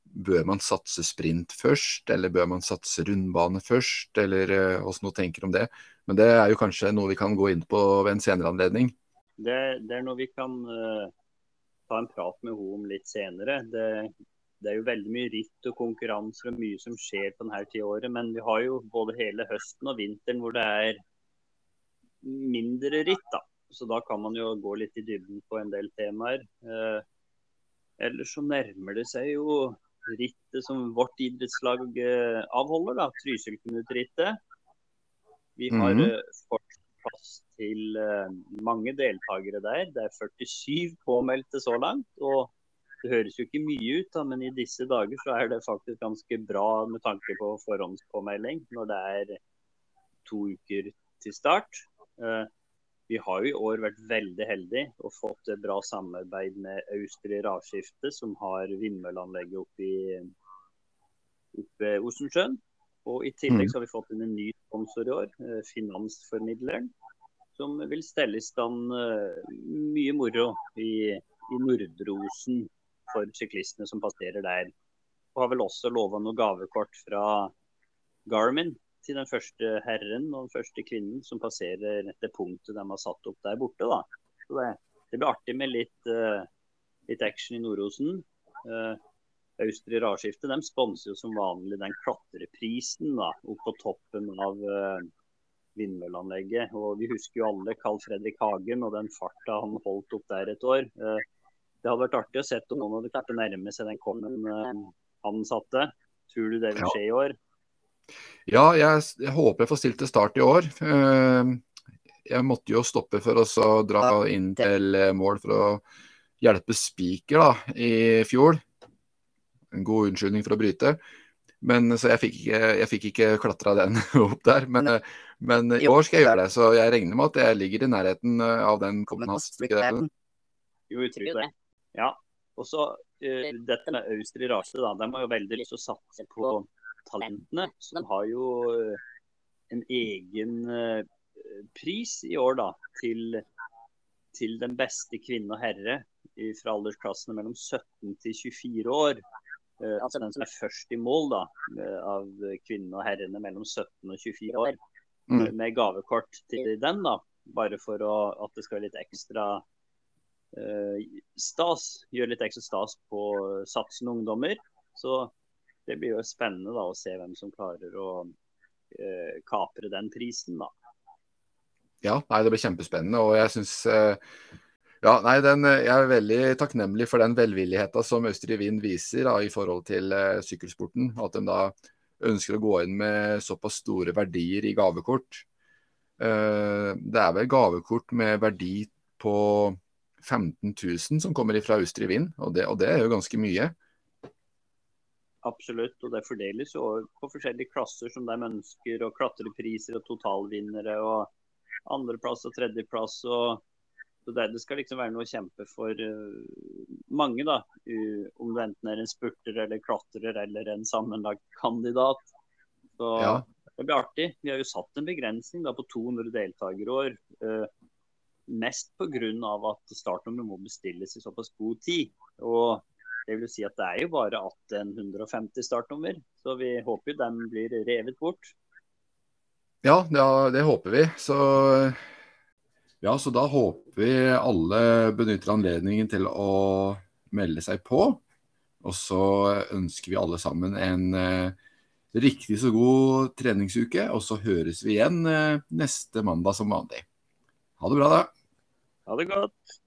Bør man satse sprint først, eller bør man satse rundbane først, eller uh, hvordan du tenker om det. Men det er jo kanskje noe vi kan gå inn på ved en senere anledning. Det, det er noe vi kan uh, ta en prat med henne om litt senere. Det, det, er jo veldig mye ritt og konkurranser og mye som skjer på denne tida året. Men vi har jo både hele høsten og vinteren hvor det er mindre ritt. da. Så da kan man jo gå litt i dybden på en del temaer. Uh, ellers så nærmer det seg jo rittet som vårt idrettslag eh, avholder, da, Trysil-Knut-rittet. Vi har mm -hmm. fått plass til eh, mange deltakere der. Det er 47 påmeldte så langt. og det høres jo ikke mye ut, da, men i disse dager så er det faktisk ganske bra med tanke på forhåndspåmelding når det er to uker til start. Vi har jo i år vært veldig heldige og fått et bra samarbeid med Austri Ravskifte, som har vindmølleanlegget oppe i oppe Osensjøen. Og I tillegg mm. så har vi fått inn en ny sponsor i år, eh, Finansformidleren. Som vil stelle i stand eh, mye moro i, i Nordrosen for syklistene som passerer der. Og har vel også lova noe gavekort fra Garmin til den første herren og den første kvinnen som passerer det punktet de har satt opp der borte. Det, det blir artig med litt, uh, litt action i Norosen. Uh, Austri Radskifte de sponser jo som vanlig den klatreprisen da, opp på toppen av uh, vindmølleanlegget. Og vi husker jo alle Carl Fredrik Hagen og den farta han holdt opp der et år. Uh, det hadde vært artig å se om noen hadde klart å nærme seg den kommen han satte. Tror du det vil skje i år? Ja, jeg, jeg håper jeg får stilt til start i år. Eh, jeg måtte jo stoppe for å dra inn til eh, mål for å hjelpe Spiker da, i fjor. En god unnskyldning for å bryte. Men, så jeg fikk ikke, jeg fikk ikke klatra den (laughs) opp der. Men, men i år skal jeg gjøre det, så jeg regner med at jeg ligger i nærheten eh, av den koppen hans. Jo, jeg tror det. Ja. Og så uh, dette med Austri Rase, da. De har jo veldig lyst til å satse på talentene. Så de har jo uh, en egen uh, pris i år da, til, til den beste kvinne og herre fra aldersklassene mellom 17 til 24 år. Altså den som er først i mål da, av kvinnene og herrene mellom 17 og 24 år. Mm. Med gavekort til den, da. Bare for å, at det skal være litt ekstra uh, stas. Gjøre litt ekstra stas på satsende ungdommer. Så det blir jo spennende da, å se hvem som klarer å uh, kapre den prisen, da. Ja, nei, det blir kjempespennende. Og jeg syns ja, nei, den, Jeg er veldig takknemlig for den velvilligheta som Østre Vind viser da, i forhold til uh, sykkelsporten. At de da ønsker å gå inn med såpass store verdier i gavekort. Uh, det er vel gavekort med verdi på 15 000 som kommer fra Østre Vind, og det, og det er jo ganske mye. Absolutt, og det fordeles jo på forskjellige klasser som de ønsker, og klatrepriser og totalvinnere. og andreplass og tredjeplass. og så det, det, skal liksom være noe å kjempe for uh, mange, da. Uh, om det enten er en spurter eller klatrer eller en sammenlagt kandidat. Så ja. det blir artig. Vi har jo satt en begrensning da, på 200 deltakerår. Uh, mest pga. at startnummeret må bestilles i såpass god tid. Og det vil si at det er jo bare 1850 startnummer. Så vi håper jo de blir revet bort. Ja, ja, det håper vi. Så ja, så da håper vi alle benytter anledningen til å melde seg på. Og så ønsker vi alle sammen en eh, riktig så god treningsuke. Og så høres vi igjen eh, neste mandag som vanlig. Ha det bra, da. Ha det godt.